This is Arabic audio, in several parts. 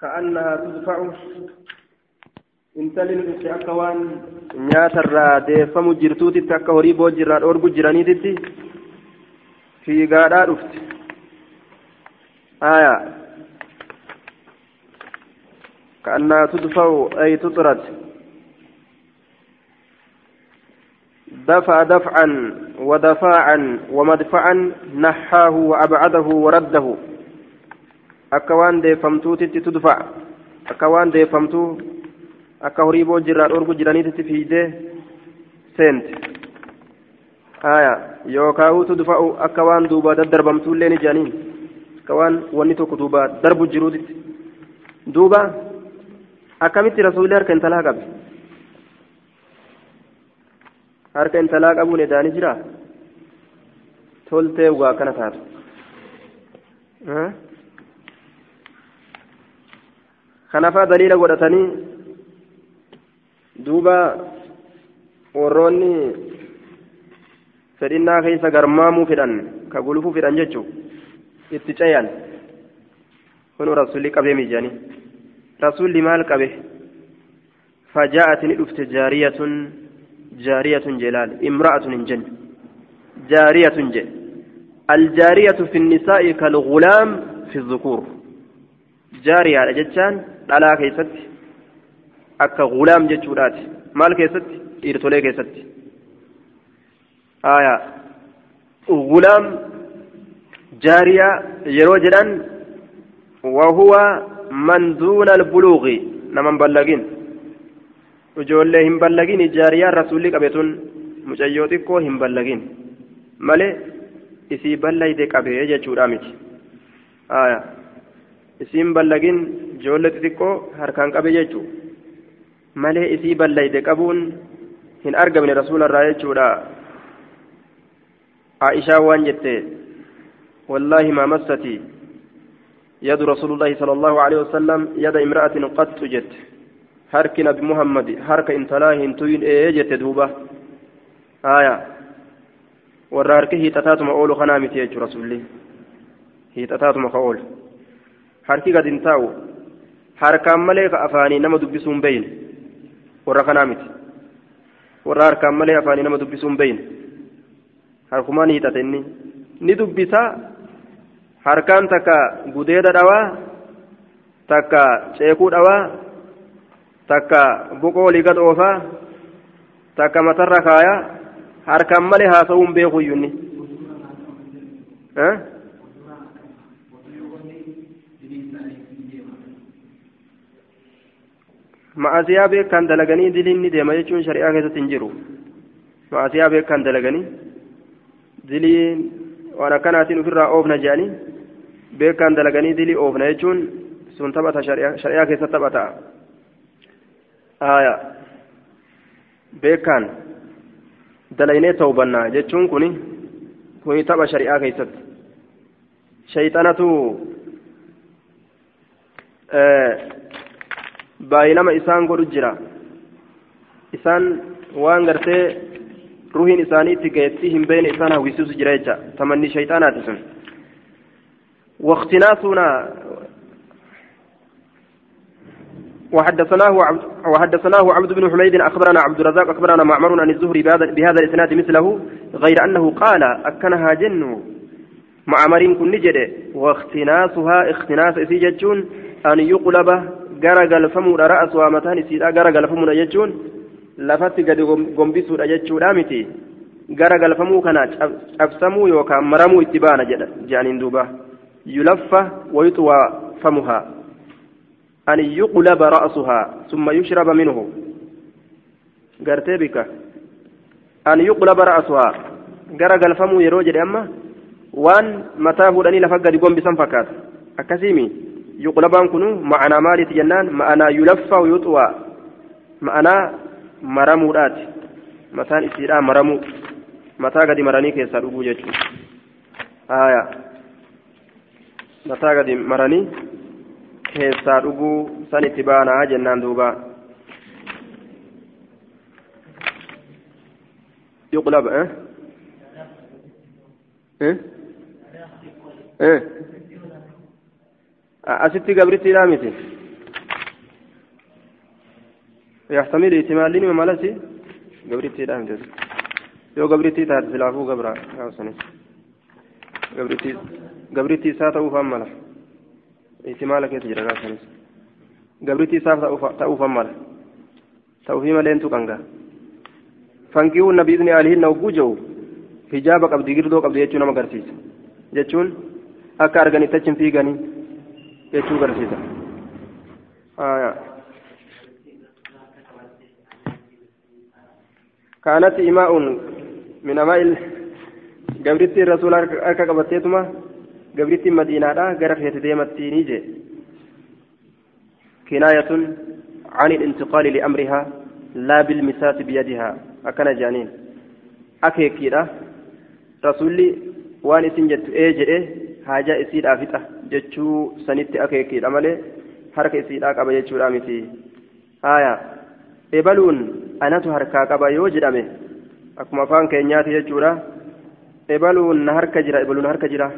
كأنها تدفع intalli nuti akka waan nyaatarraa deeffamu jirtuutitti akka horii boojirraa dhoorgu jiraniititti fiigaadhaa dhufte aya كأنها تدفع أي تطرد دفع دفعا ودفاعا ومدفعا نحاه وأبعده ورده أكوان دي فمتوتي تدفع أكوان دي فمتو akka horii boojirraa dhorgu jiraniititti fiidee seente haya yookaan tudfa'u akka waan duubaa daddarbamtuullee ni jedhaniin akka waan wanni tokko duubaa darbu jiruutitti duuba akkamitti rasuulli harka intalaa qabe harka intalaa qabuun edaanii jira toltee ugaa akkana taatu kanafaa daliila godhatanii duuba warroonni fedhinnaa keessa garmaamuu fedhan ka gulufuu fedhan jechuun itti cayan kunu rasuulli qabee miijanii rasuulli maal qabe فجاءت ندفت جارية جارية جلال امرأة جن جارية جن الجارية في النساء كالغلام في الذكور جارية جتان على كيست akka gulaam jechuudhaati maal keessatti dhiirtolee keessatti aya gulaam jaariyaa yeroo jedhan wahuwa man duuna albuluuqi naman ballagin ijoollee hin ballagin jaariyaan rasuulli qabe tun mucayyoo xiqqoo hin ballagin malee isii ballayde qabee jechuudha miti aya isiin ballagin ijoollee xixiqqoo harkaan qabe jechuudha malee isii ballayde qabuun hin argamne rasuularraa jechuudha. عائشة وان جت والله ما مستي يد رسول الله صلى الله عليه وسلم يد امرأة قد جت حرك نبي محمد حرك انتلاه انتوين إيه جت دوبة آية والرارك هي تتاتم أول خنامتي رسول الله هي تتاتم harki gad hin taa'u harkaan malee afaanii nama dubbisuu hin beeyne warra kanaa miti. Warra harkaan malee afaanii nama dubbisuu hin beeyne harkumaa ni hixate inni. Ni dubbisa harkaan takka gudeeda dhawaa takka ceekuu dhawaa takka boqoo liga gad takka matarra kaayaa harkaan malee haasa'uu hin beeku iyyuu inni. Ma'asiyaa beekaan dalaganii diliin ni deema jechuun shari'aa keessatti hin jiru ma'asiyaa beekaan dalaganii diliin waan akkanaatiin ofirraa oofna jedhanii beekaan dalaganii dilii oofna jechuun sun taphata shari'aa keessatti taphata beekaan dalaynee tawbannaa jechuun kuni kuni tapha shari'aa keessatti shayxanatu baay'inama isaan godhu jira. Isaan waan gartee ruhiin isaanii itti gahetti hin beekne isaan hawwisiisu jira jecha. Tamanni shayxaanaati sun. واختناسنا وحدثناه عبد وحدثناه عبد بن حميد أخبرنا عبد الرزاق أخبرنا معمر عن الزهري بهذا الإسناد مثله غير أنه قال أكنها جن. معمر كن نجد. واختناسها اختناس اسيجتون أن يقلب gara galfamuudha ra'asuhaa mataan isiidha gara galfamuudha jechuun lafatti gadi gombisuudha jechuudha miti gara galfamuu kana cabsamuu yookaan maramuu itti baana jedhaniin duuba yulaffa wayuxuwaa famuhaa an yuqlaba ra'suhaa summa yushraba minhu gartee bika an yuqlaba ra'suhaa gara galfamuu yeroo jedhe amma waan mataa fuudhanii lafa gadi gombisan fakkaata akkasiimi يقلبان كنو معنا مالي جنان معنا يلفى ويطوى معنا مرمودات. متان استيرا مرمو. متى قد مرني كيسا ربو جيتشو. آية. متى قد مرني كيسا ربو سنتبانا جنان دوبا. يقلب آه؟ آه؟ آه؟ Asitti gabrittiidhaa miti يحتمل احتمال لين مملسي قبرتي لا مجد يو قبرتي تات سلافو قبرا قبرتي قبرتي ساتا وفملا احتمالك يتجرى سنس قبرتي ساتا وفملا توفي ملين تقنقا بإذن آلهن وقوجو hijaaba qabdi girdoo qabdi jechuu nama agarsiisa. Jechuun akka arganitti achi hin fiiganii jechuu agarsiisa كانت إماء من أماء قبرت الرسول أركا قبتيتما قبرت مدينة غرف يتديمت نيجي كناية عن الانتقال لأمرها لا بالمساس بيدها. أكن جانين. أكيكيرا رسولي isin jettu ee jedhe haajaa isiidhaa fixa jechuu sanitti akeekiidha malee harka isiidhaa qaba jechuudha miti haya ebaluun anatu harkaa qaba yoo jedhame akkuma afaan keenyaati jechuudha ebaluun na harka jira ebaluun harka jira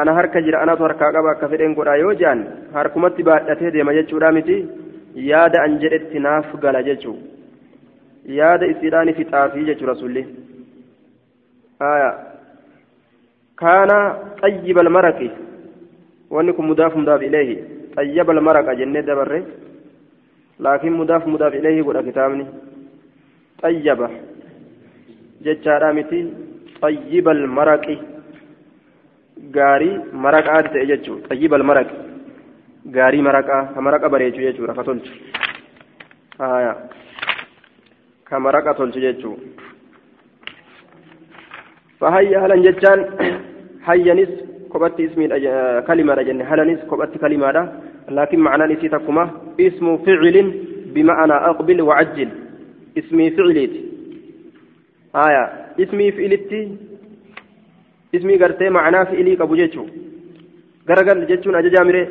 ana harka jira anatu harkaa qaba akka fedhen godha yoo jedhan harkumatti baadhatee deema jechuudha miti yaada an jedhetti naaf gala jechuu yaada isiidhaani fixaafii jechuu rasulli haya kaana xayyiba almaraqi ileehi xayyaba almaraqa jennee dabarre laakiin mudaaf mudaaf ileehi godha kitaabni xayyaba jechaadha miti xayyiba almaraqi gaarii maraqaati ta'e jechuu xayyiba almaraqi gaarii maraqaa ka maraqa bareechu jechuudha ka tolchu haya ka maraqa tolchu jechuu فهيا هلا جتان هيا نس كبت اسمي كلمة جنة هلا نس كبت كلمة لكن معنى نسيتكما اسم فعل بمعنى أقبل وعجل اسمي فعلت آية اسمي فعلتي اسمي قرتي معنى فعلي كبو جيتشو غرغل جيتشون أججا مري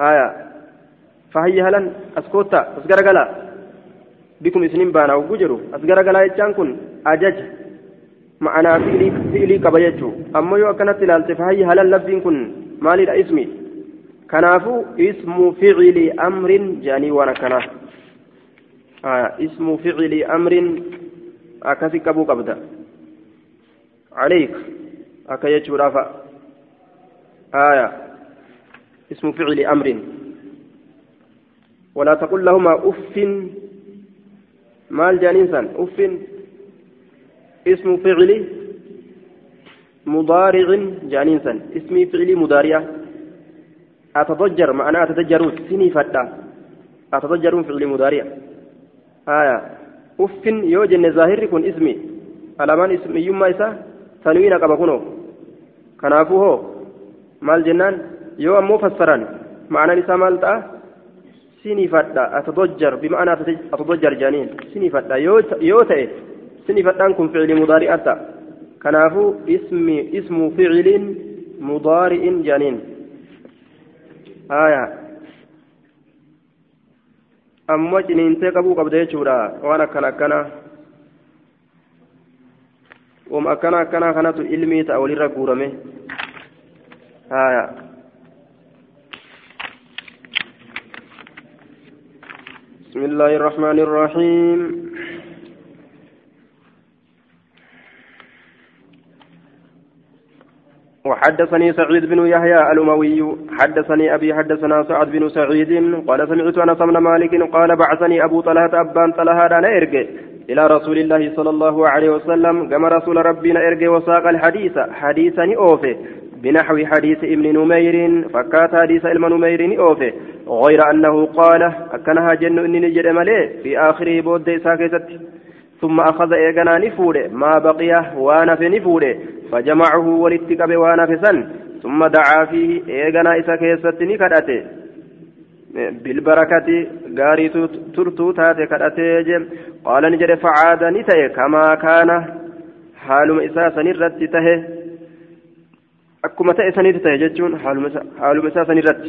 آية فهي هلا أسكوتا أسغرغلا بكم اسنين بانا وجرو أسغرغلا يتشان كن أجج معنى فعلي فعلي قبا جيتشو أما يو أكنت لالتي فهي هلا لبين كن مالي اسمي كنافو اسم فعل أمر جاني وانا كنا آه اسم فعل أمر أكثي كبو قبدا عليك أكا يجو رافع آية اسم فعل أمر ولا تقل لهما أف مال جانينسا أف اسم فعل مضارع جانسا اسم فعل مضارع. أتضجر ما أنا أتضجر سني فتا. أتضجر فعل مضارع. آية. أف يوجد نزاهر يكون اسمي. ألمان اسم يما إسا تنوين كبكونو كان أفوه مال جنان. يو أمو فسران. ما أنا نسا مالتا سني فتا. أتضجر. بما أنا أتضجر جانين. سني فتا. يو, ت... يو تأيه kun ficili mudaari'a ta'a kanaafuu ismi ismu ficiliin mudaari'in jaaniin aayaa ammoo ciniintee qabuu qabda jechuudha waan akkana akkanaa wam akkana akkana kanatu ilmii ta'a walirra guurame haya بسم الله الرحمن الرحيم وحدثني سعيد بن يحيى الأموي حدثني أبي حدثنا سعد بن سعيد قال سمعت أنس بن مالك قال بعثني أبو طلحة أبان طلحة أنا إرجع إلى رسول الله صلى الله عليه وسلم كما رسول ربنا إرجع وساق الحديث حديثا أوفي بنحو حديث ابن نمير فكات حديث ابن نمير أوفي غير أنه قال أكنها جن إني نجد ملي في آخره بود ساكتت ثم أخذ إيغانا نفوده ما بقي وأنا في نفوده فجمعه في سن ثم دعا فيه إيغانا إسا كيست نكدته بالبركة غاري ترتو تاتي كدته قال نجد فعاد نتي كما كان. حال إساسا نرت تهي. أكما تأسني تهي جتشون حال إساسا نرت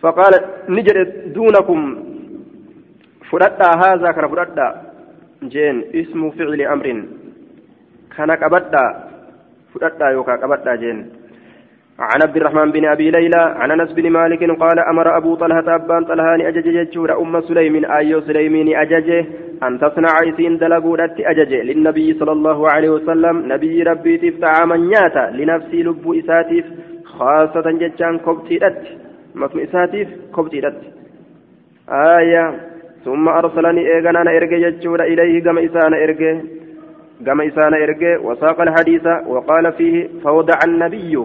فقال نجد دونكم. فردا هذا كان فردا جين اسم فعل أمر. كان قبدا فردا يوكا قبدا جين عن عبد الرحمن بن ابي ليلى عن انس بن مالك قال أمر ابو طلحه ابان طلحان اجج جتشور ام سليم ايو سليمين اججه ان تصنع عيسين دلقودت اججه للنبي صلى الله عليه وسلم نبي ربي تفتع من نياتا لنفسي لب اساتيف خاصة جتشان كبتيدت مكم اساتيف كبتيدت آية ثم أرسلني إيغانا إرجع جتشور إليه كما إسانا إرجع كما إسانا إرجع وساق الحديث وقال فيه فوضع النبي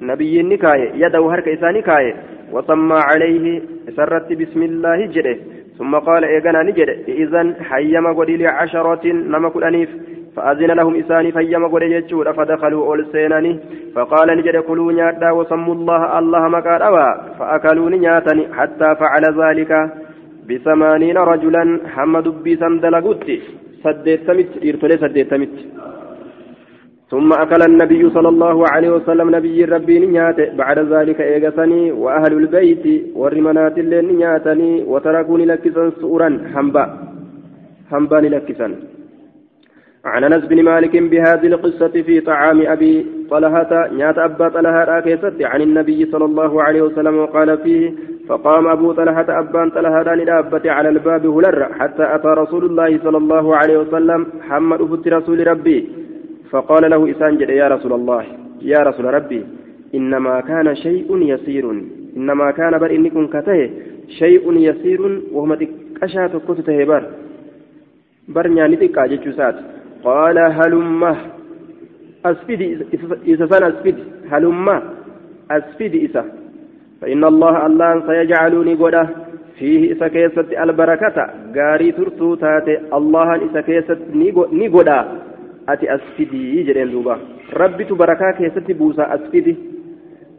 نبي نكاية يده هرك إساني كاية وسمى عليه سرت بسم الله جده ثم قال إيغانا نجد إذن حيما قولي لعشرة نما أنيف فأذن لهم إساني فيما قولي يجود فدخلوا أول سيناني فقال نجد كلوا نياتا وسموا الله الله مكان أوا فأكلوا نياتني حتى فعل ذلك بثمانين رجلا حمد بسم دلقوتي سديتمت إرتلي سديتمت ثم أكل النبي صلى الله عليه وسلم نبي ربي نيات بعد ذلك إيغسني وأهل البيت والرمانات اللي نياتني وتركوني لكسا سؤرا حنبا حنبا لكسا عن أنس بن مالك بهذه القصة في طعام أبي طلحة نيات أبا طلحة كيست عن النبي صلى الله عليه وسلم وقال فيه فقام أبو طلحة أبان طلحة ندابة على الباب هلر حتى أتى رسول الله صلى الله عليه وسلم حمد أبت رسول ربي. فقال له إسان جد يا رسول الله يا رسول ربي إنما كان شيء يسير إنما كان بر إنكم كته شيء يسير وهم تكشات كتته بر بر نياني تكا جتشوسات قال هلمة. أسفد إذا سان أسفد. هلمة. أسفد إذا فإن الله الله سيجعلني قدة. فيه إذا كيست البركة. غاري ترتو تاتي الله إذا كيست نيقودا. ati asfidii jedheen duuba rabbitu barakaa keessatti buusa asfidi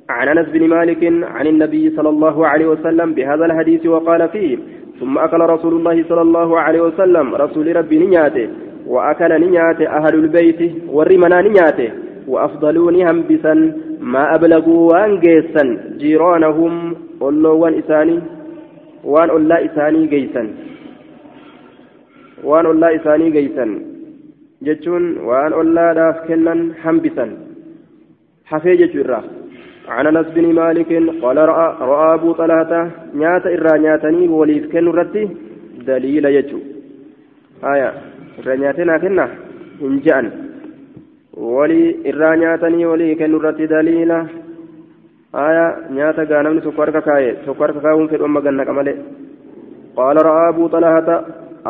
عن أنس بن مالك عن النبي صلى الله عليه وسلم بهذا الحديث وقال فيه ثم اكل رسول الله صلى الله عليه وسلم رسول ربي نياته. واكل نياته اهل البيت والرمنا نياته وافضلوني همبسا ما ابلغوا وان جيسا جيرانهم قلوا وان اساني وان الله اساني جيسا وان الله اساني جيسا jechuun waan ollaadhaaf kennan hambisan hafee jechuu irraa عن انس بن مالك قال راى راى ابو طلحه نيات إرى نياتني وليف كن رتي دليل يجو آية إرى نياتنا كنا إن جان ولي إرى نياتني ولي كن رتي دليل آية نياتا غانمني سكرك كاي سكرك كاون في الأمة جنك قال راى ابو طلحه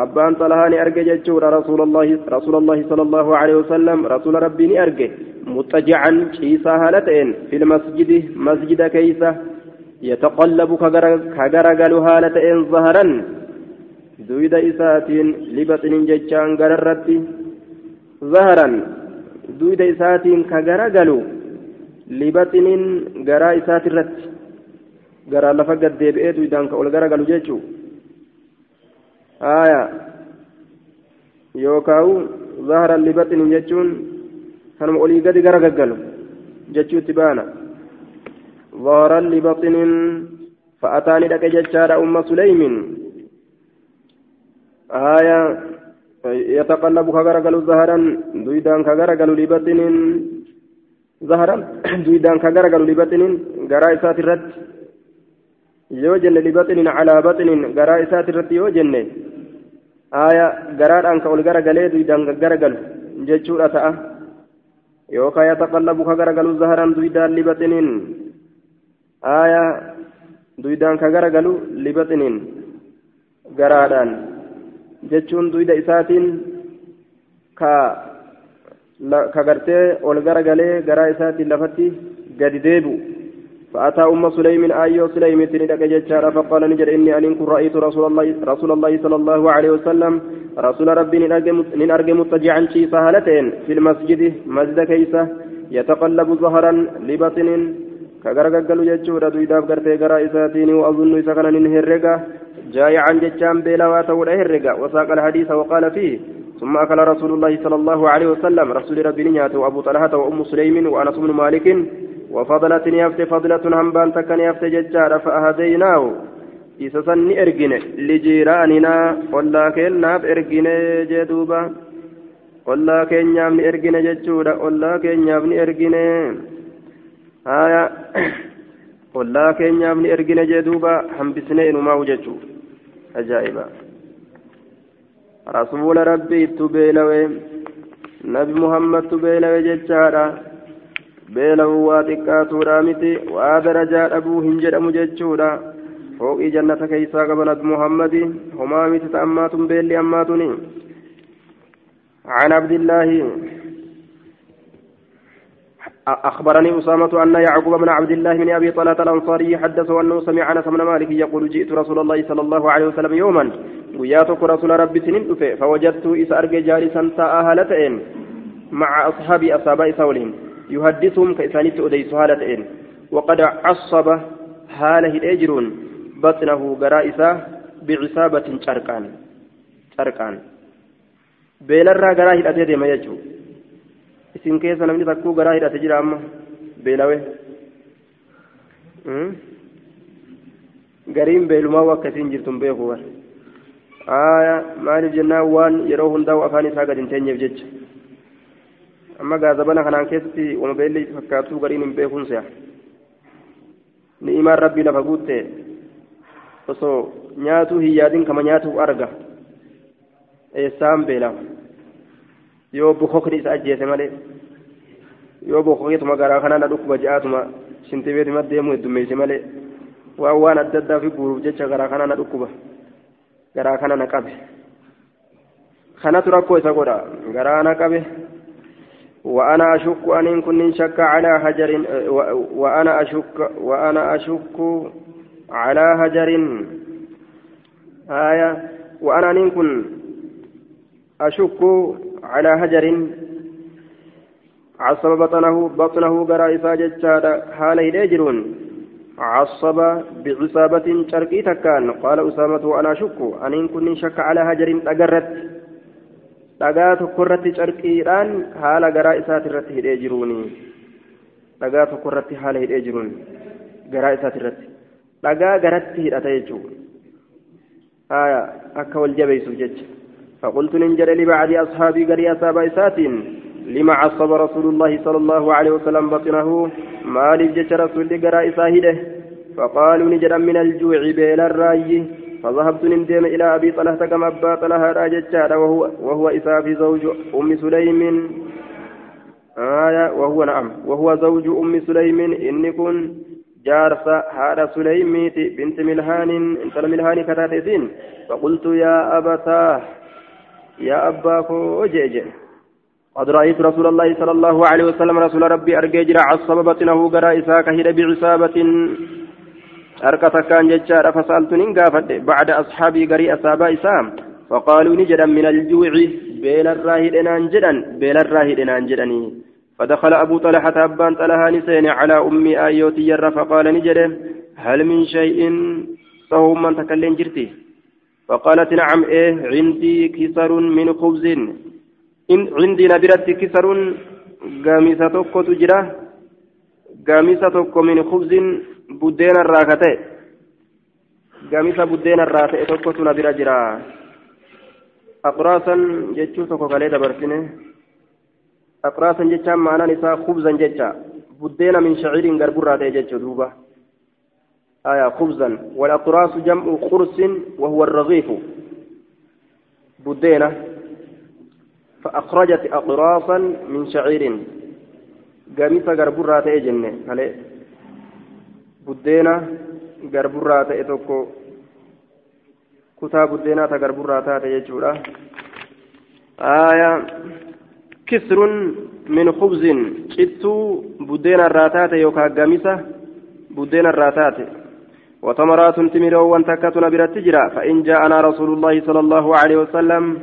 أبان طلحاني أرجع جتشورا رسول الله رسول الله صلى الله عليه وسلم رسول ربي أرجع متجعا كيسا هالتين في المسجد مسجد كيسا يتقلب كغرغل هالتين ظهرا دويد إساتين لبطن جتشان غررتي ظهرا دويد إساتين كغرغل لبطن غرا إسات الرت غرا لفقد ديبئي دويدان كأول غرغل جتشو آية يوكاو ظهرا لبطن جتشون كانوا أولي قد قرققلوا جتشو تبانا ظهرا لبطن فأتاني لك جتشار أم سليم آية يتقلب كغرقل ظهرا دويدان كغرقل لبطن ظهرا دويدان كغرقل لبطن قرائسات الرد yoo jenne libaxinin calaa baxinin garaa isaati irratti yoo jenne aaya garaadhaan ka ol garagalee duydaan garagalu jechuudha ta'a yookaan yataqallabu ka garagalu zaharan duydaan libaxinin aaya jechuun duyda isaatiin ka ka gartee ol garagalee garaa isaatiin lafatti gadi deebi'u فأتى أم سليم آيو سليم تندك جتشارا فقال نجر إني أن كن رأيت رسول الله رسول الله صلى الله عليه وسلم رسول ربي نين أرجى متجعا شي سهلتين في المسجد مسجد كيسة يتقلب ظهرا لبطن كغرغل جتشورا دويداف غرتي غرا إساتين وأظن إذا كان جايعا جتشان بلا واتولا هرقا وساق الحديث وقال فيه ثم أكل رسول الله صلى الله عليه وسلم رسول ربي نياته وأبو طلحة وأم سليم وأنس بن مالك وفضلت نيافت فضلة هنبان تكن يافت ججار فأهديناه. إسسا نئرقن لجيراننا قلا كيلناف إرقن جدوبا. قلا كينياف نئرقن ججودا قلا كينياف نئرقن آية كين يامني إرقنا جدوبا حنبسنا إنما وجدوا أجائبا رسول ربي تبيلوي نبي محمد تبيلوي جتشارا beela'uu waa xiqqaatuudha miti waa darajaa dhabuu hin jedhamu jechuudha fooqii jannata keeysaa qaba nabi muhammadi homaa miti ta ammaatun beelli ammaatuni عن عبد الله أخبرني أسامة أن يعقوب بن عبد الله من أبي طلحة الأنصاري حدثه أنه سمع أنس بن مالك يقول جئت رسول الله صلى الله عليه وسلم يوما وياتك رسول ربي سنين فوجدت إذا أرجى جالسا ساء مع أصحابي أصحاب إساولهم يحدثهم كإسانيت أديس هالتين وقد عصب هاله الأجرون بطنه غرائسة بعصابة شركان شركان beelarraa garaa hidhatee deema jechuun isin keessa namni takkuu garaa hidhate jira amma. Beelawe gariin beelumaa akka isiin jirtun beeku bar. Maaliif jennaan waan yeroo hundaa'u afaan isaa gad hin teenyeef jecha? Amma gaazabana kanaan keessatti wama beelli fakkaatuu gariin hin beekuun se'a. Ni'imaan rabbii lafa guutte osoo nyaatuu hin yaadin kama nyaatuuf arga. Eessaan beelama yoo bukokni isa ajjeese malee yoo bukoketuma garaa kana na dhukkuba je'aatuma shintibeetuma deemu heddummeesse malee waan waan adda addaa fi guuruuf jecha garaa kana na dhukkuba garaa kana na qabe kanatu rakkoo isa godha garaa na qabe وأنا أشك أن كن شك على حجر وأنا أشك وأنا أشك على حجر آية وأنا أن كن أشك على حجر عصب بطنه بطنه قرائفا جتشاد حال يجرون عصب بعصابة شرقي تكان قال أسامة وأنا أشك أن كن شك على حجر أقرت dhagaa tokkorratti carqiidhaan haala garaa isaati irratti hidhee jiruuni dhagaa tokkorratti haala hidhee jiruun garaa isaati irratti dhagaa garatti hidhata jechuudha akka wal jabeessuuf jecha فقلت ننجر لبعض أصحابي قري أصحاب إساتين. لما عصب رسول الله صلى الله عليه وسلم بطنه ما لجت رسول قرأ إساهده. فقالوا نجرا من الجوع بين الرأي. فذهبت نندم إلى أبي طلحة كما أبا طلحة راجتشار وهو, وهو إسافي زوج أم سليم. آية وهو نعم. وهو زوج أم سليم. إني كن جارسة هذا سليميت بنت ملهان انت ملهان كتاتين فقلت يا أبتاه يا أباكو جيجي قد رأيت رسول الله صلى الله عليه وسلم رسول ربي أرججر عصب بطنه قرا إساك هيد بعصابة jechaadha fasaaltu nin gaafadhe bacda asxaabii garii asaabaa isaa faqaaluu ni jedhan min aljuuci beelarraa hidhenaan jedhan beelarraa hidhenaan jedhanii فدخل أبو طلحة أبان طلحة نسين على أمي آيوتي فقال نجده هل من شيء صهو من تكلم جرتي فقالت نعم إيه عندي كسر من خبز إن عندي نبرت كسر قامسة تكو تجرى قامسة تكو من خبز buddeena irraa ka ta'e gamisa buddeena irraa ta'e tokkotu na bira jira aqraasan jechuu tokko kalee dabarsine aqraasan jechaan maanaan isaa kubzan jecha buddeena min shaciiriin garburraa ta'e jechuu duuba آية خبزا والأقراص جمع قرص وهو الرغيف بدينة فأخرجت أقراصا من شعير قميص قربرة جنة buddeenaa ta garburraa taate jechuudha aayaa kisrun min khubzin cittuu buddeena irraa taate yookaan gamisa buddeena irraa taate وتمرات تمروا وانتكتنا برتجرا فإن جاءنا رسول الله صلى الله عليه وسلم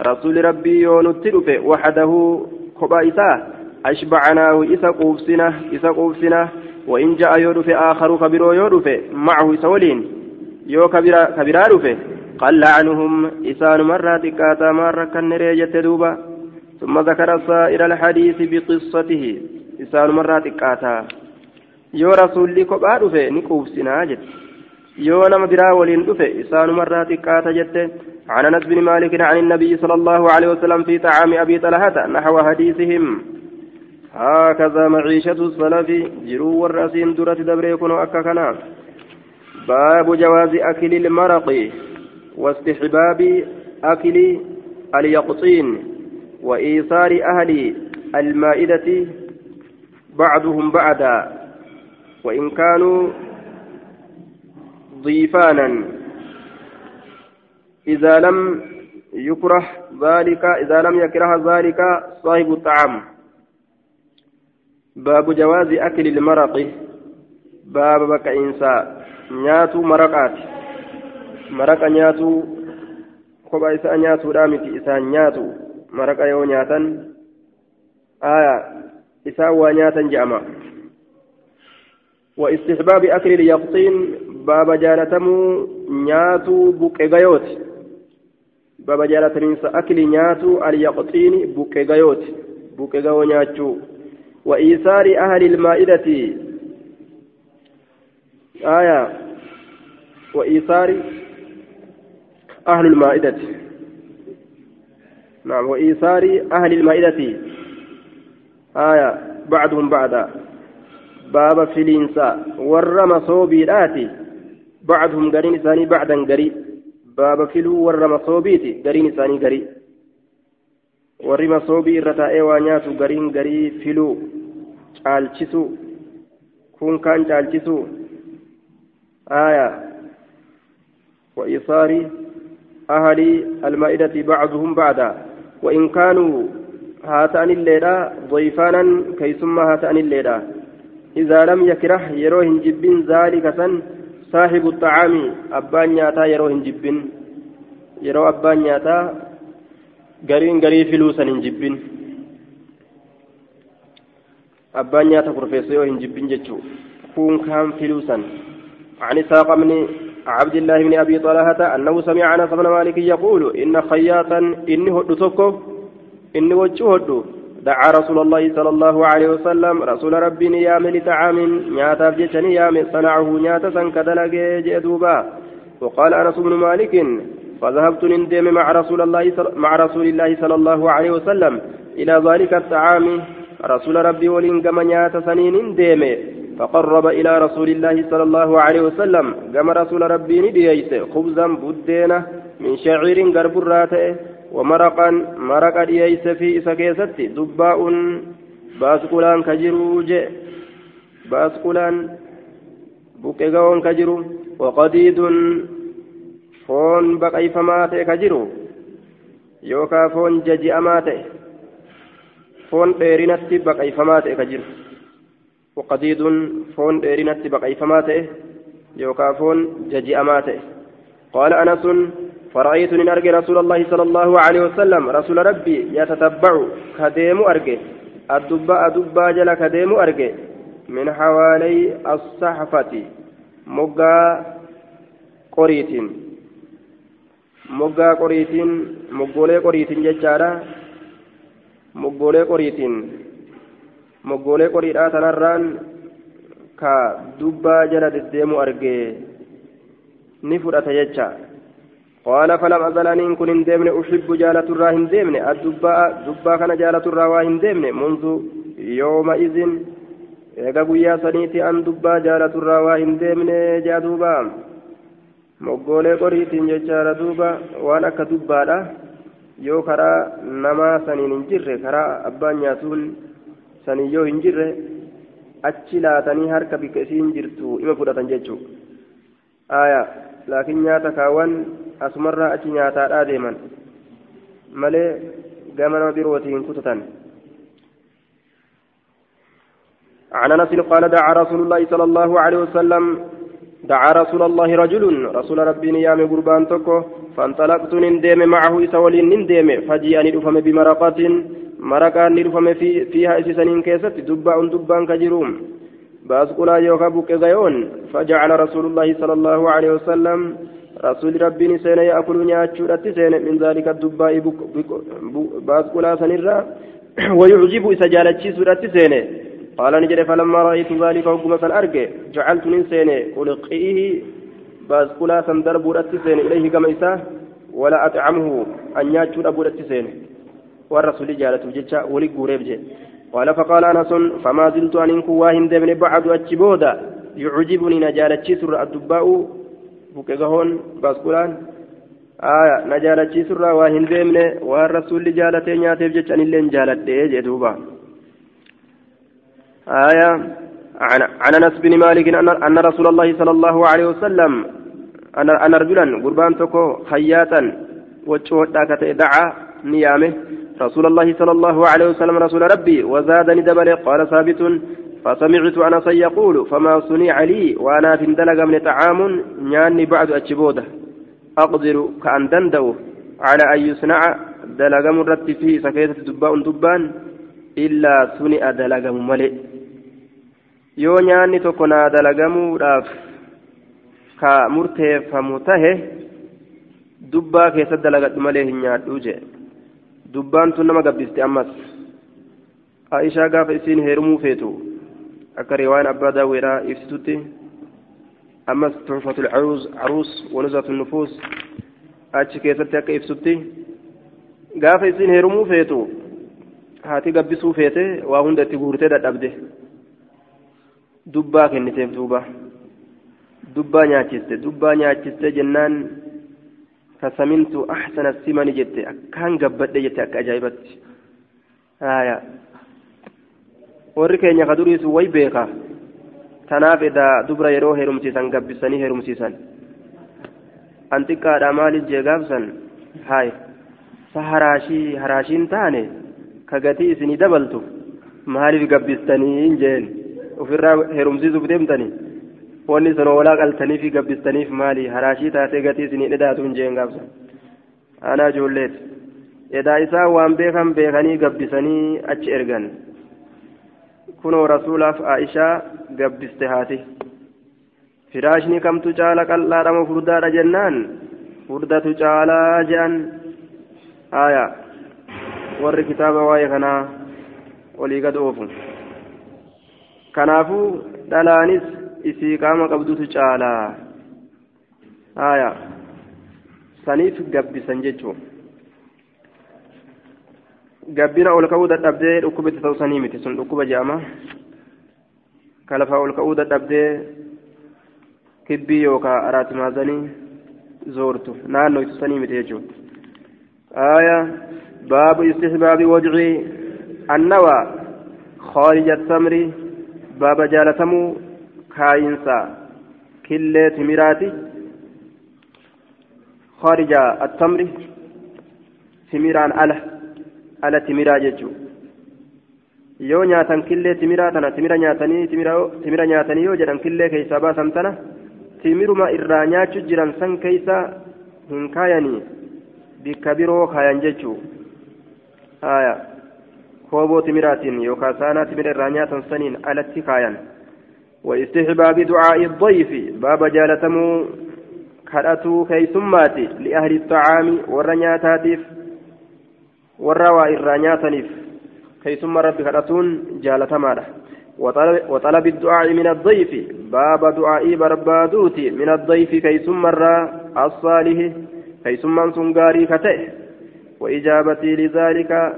رسول ربي يونتلف وحده خبائثا أشبعناه إسا قوفسنا إسا قوفسنا وإن جاء يودف آخر كبيرو يودف معه سولين يو كبيرا كبيرا دفه قال عنهم إسان مرة تكاتا مرة كنريجة دوبا ثم ذكر سائر الحديث بقصته إسان مرة تكاتا. يو رسولي كبا دفه نكوف سناجت نما برا ولين دفه إسان مرة تكاتا جت عن أنس بن مالك عن النبي صلى الله عليه وسلم في طعام أبي طلحة نحو حديثهم. هكذا معيشة السلف جرو والرأسين درة دبريكون أككنا باب جواز أكل المرق واستحباب أكل اليقطين وإيثار أهل المائدة بعضهم بعدا. وإن كانوا ضيفانا. إذا لم يكره ذلك إذا لم يكره ذلك صاحب الطعام. باب جواز أكل المرق. باب بك إنساء نياتو مرقات. مرق نياتو isaa nyaatuudha miti isaan nyaatu maraqa yoo nyaatan aya isaan waa nyaatan je'ama واستحباب أكل اليقطين باب جالتمو نياتو بقيغيوت باب جالتمو أكل نياتو اليقطين بقيغيوت بقيغيو نياتو وإيثار أهل المائدة آية وإيثار أهل المائدة نعم وإيثار أهل المائدة آية بعضهم بعدا باب فلينسا ورم صوبيراتي بعضهم قرين ثاني بعدا قري. باب فلو ورم صوبيتي قرين ثاني قري. ورم صوبي رتائي وانياتو قرين قري فلو caalchisu kun kaan caalchisu آية. وإيصار أهل المائدة بعضهم بعدا وإن كانوا هاتان الليلة ضيفانا كيسما هاتان الليلة. إذا لم يكره يروهن جبين ذلك سن صاحب الطعام أبان ياتا يروهن جبين يرو أبان ياتا قرين قري فلوسا جبين أبان ياتا كرفيسو يروهن جبين جتشو كون كان فلوسا عن إسحاق بن عبد الله بن أبي طلحة أنه سمع أنس بن مالك يقول إن خياطا إني هدو تكو إني وجه هدو دعا رسول الله صلى الله عليه وسلم رسول ربي نيام لطعام نياتا بجتني نيام صنعه نياتا سنكدلق جئدوبا وقال أنس بن مالك فذهبت نندم مع رسول الله مع رسول الله صلى الله عليه وسلم إلى ذلك الطعام. رسول ربي ولين كما نياتا سنين ندم فقرب إلى رسول الله صلى الله عليه وسلم. كما رسول ربي نديس خبزا بدينا من شعير قرب الراته ومرقا مرق دييس في إسكيستي دباء باسكولان كجروج باسكولان بوكيغاون كجرو وقديد فون بقي فماتي كجرو يوكا فون ججي أماتي فون ديرينتي بقي فماتي كجرو وقديد فون ديرينتي بقي فماتي يوكا فون ججي أماتي قال أنس فرأيت من أرجع رسول الله صلى الله عليه وسلم رسول ربي يتتبع كديم أرجع الدباء دبا جل كديم أرجع من حوالي الصحفة مقا قريت مقا قريت مقولي قريت ججارة مقولي قريت مقولي قريت تنران كدبا جل ديم أرجع نفرة ججارة قال فلم أزل أن كن هندمن أحب جالة الرا هندمن الدباء دباء كان جالة الرا وهندمن منذ an dubbaa jaalaturraa waa hin deemne jaa duuba moggoolee qoriitiin jechaadha duuba waan akka dubbaadha yoo karaa namaa saniin hin jirre karaa abbaan nyaatuun sanii yoo hin jirre achi laatanii harka bikka isiin jirtu ima fudhatan jechuu aayaa laakiin nyaata kaawwan asumarraa achi nyaataadhaa deeman. Malee gama nama birootiin kutatan. عن انس قال دعا رسول الله صلى الله عليه وسلم دعا رسول الله رجل رسول ربي نيام قربان تكو فانطلقت نندم معه إسولين نندم فجيء ندفم بمرقة مرقة ندفم في فيها إسسنين كيست دباء دبان كجروم باسقلا يوكا بوك غيون فجعل رسول الله صلى الله عليه وسلم رسول ربي سين يأكل نياتشو سين من ذلك الدباء باسقلا سنرا ويعجب إسجالتشي سورة سين قال نجري فلما رأيت ذلك وقم أرجع جعلت ننسين ألقيه باسقلا سندر بورت سين إليه كما إساه ولا أطعمه. أن ياتشو بورت سين والرسول جالته جتشا ولي قريب قال فقال أنس فما زلت أن إنكو واهن دمن بعد أتشبودا يعجبني نجالتشي سر الدباء. بكغهون باسكولان آية نجالتشي سر واهن دمن والرسول جالتين ياتيف جتشان اللين جالت جدوبا آية عن انس بن مالك ان رسول الله صلى الله عليه وسلم ان ان رجلا قربان تكو خياطا وجودا كته دعا نيامه رسول الله صلى الله عليه وسلم رسول ربي وزادني دبل قال ثابت فسمعت انس يقول فما صنع لي وانا في دلق من طعام نياني بعد اتشبوده اقدر كان دندو على ان يصنع دلق مرت فيه سكيتة دباء دبان الا صنع دلق ملئ yoo nyaanni tokko naa dalagamuudhaaf ka murteeffamu tahe dubbaa keessatti dalagadhu malee hin nyaadhuu jee dubbaan tun nama gabbiste ammas aishaa gaafa isiin heerumuu feetu akka riwaan abbaa daawweedhaa ibsitutti ammas tuxfatul caruus wanuzatu nufuus achi keessatti akka ibsutti gaafa isiin heerumuu feetu haati gabbisuu feete waa hunda itti guurtee dadhabde dubbaa kenniteef duuba dubbaa nyaachiste dubbaa nyaachiste jennaan fasamintu axsana simani jette akkaan gabbadhe jette akka ajaa'ibatti warri keenya ka duriisu way beeka tanaaf edaa dubra yeroo heerumsiisan gabbisanii heerumsiisan an xiqqaadha maaliif jee gaafsan hay sa haraashii haraashiin taane ka gatii isinii dabaltu maaliif gabbistanii jeen ofirraa heerumsiisuuf deemtanii wanni sana walaa qaltanii fi gabbistaniif maali haraashii taatee gatii isinii dhedhaatuun jeen gaafsa aanaa ijoolleeti edaa isaan waan beekan beekanii gabbisanii achi ergan kunoo rasuulaaf aishaa gabbiste haati. Firaashni kamtu caala qal'aadhama furdaadha jennaan? Furdatu caalaa je'an. Aya. Warri kitaaba waa'ee kanaa olii gad oofu. Kanaafuu dhalaanis isii qaama qabdutu caalaa. Haya saniif gabbisan jechuun gabbina ol ka'uu dadhabdee dhukkuba itti ta'u sanii miti sun dhukkuba je'ama kalafaa ol ka'uu dadhabdee kibbii yookaan araatimaazanii zoortu naannoo itti sanii miti jechuudha haya baabu istihbaabi wajcii annawaa خارج التمر baaba jaalatamuu kaayinsa killee timiraati kharija attamri timiraan ala ala timiraa jechuu yoo nyaatan killee timiraa tana timira nyaatanii timira nyaatanii yoo jedhan killee keessaa baasan tana timiruma irraa nyaachu jiran san keeysa hin kaayanii bikka biroo kaayan jechuu haya kooboo timiraatiin yookaan saanaa timira irraa nyaatan saniin alatti kaayan واستحباب دعاء الضيف باب جالتمو كرأتو كيسماتي لأهل الطعام والرنياتاتيف والروا الرنياتنيف كيسم ربي كرأتون جالتماله وطلب, وطلب الدعاء من الضيف باب دعاء بربادوتي من الضيف كيسم الصالح كيسم سنغاري كته وإجابتي لذلك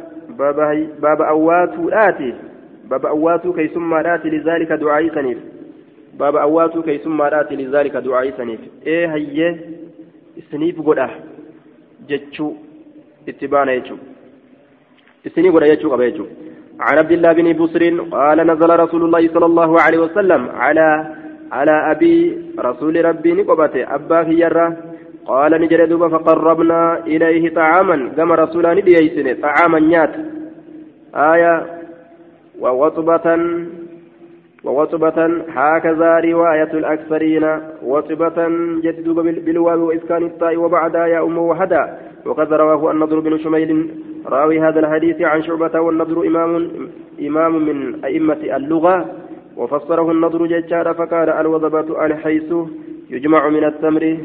باب أواتو آتي باب أواتو كيسم آتي لذلك دعائي سنيف باب أواتو كيسم آتي لذلك دعائي سنيف إيه هي سنيف قدا جتشو اتبانا سنيف قدا يجو قبا يجو عن عبد الله بن بصر قال نزل رسول الله صلى الله عليه وسلم على على أبي رسول ربي نقبته أباه يرى قال نجر دوبا فقربنا إليه طعاما. كما رسولان ديسن طعاما نيات. آية ووطبة ووطبة هكذا رواية الأكثرين. وطبة جد بالواو وإسكان الطاء وبعدها يا أم وهدى. وقد رواه النضر بن شميل راوي هذا الحديث عن شعبة والنضر إمام إمام من أئمة اللغة وفسره النضر ججار فقال الوضبة الحيث يجمع من التمر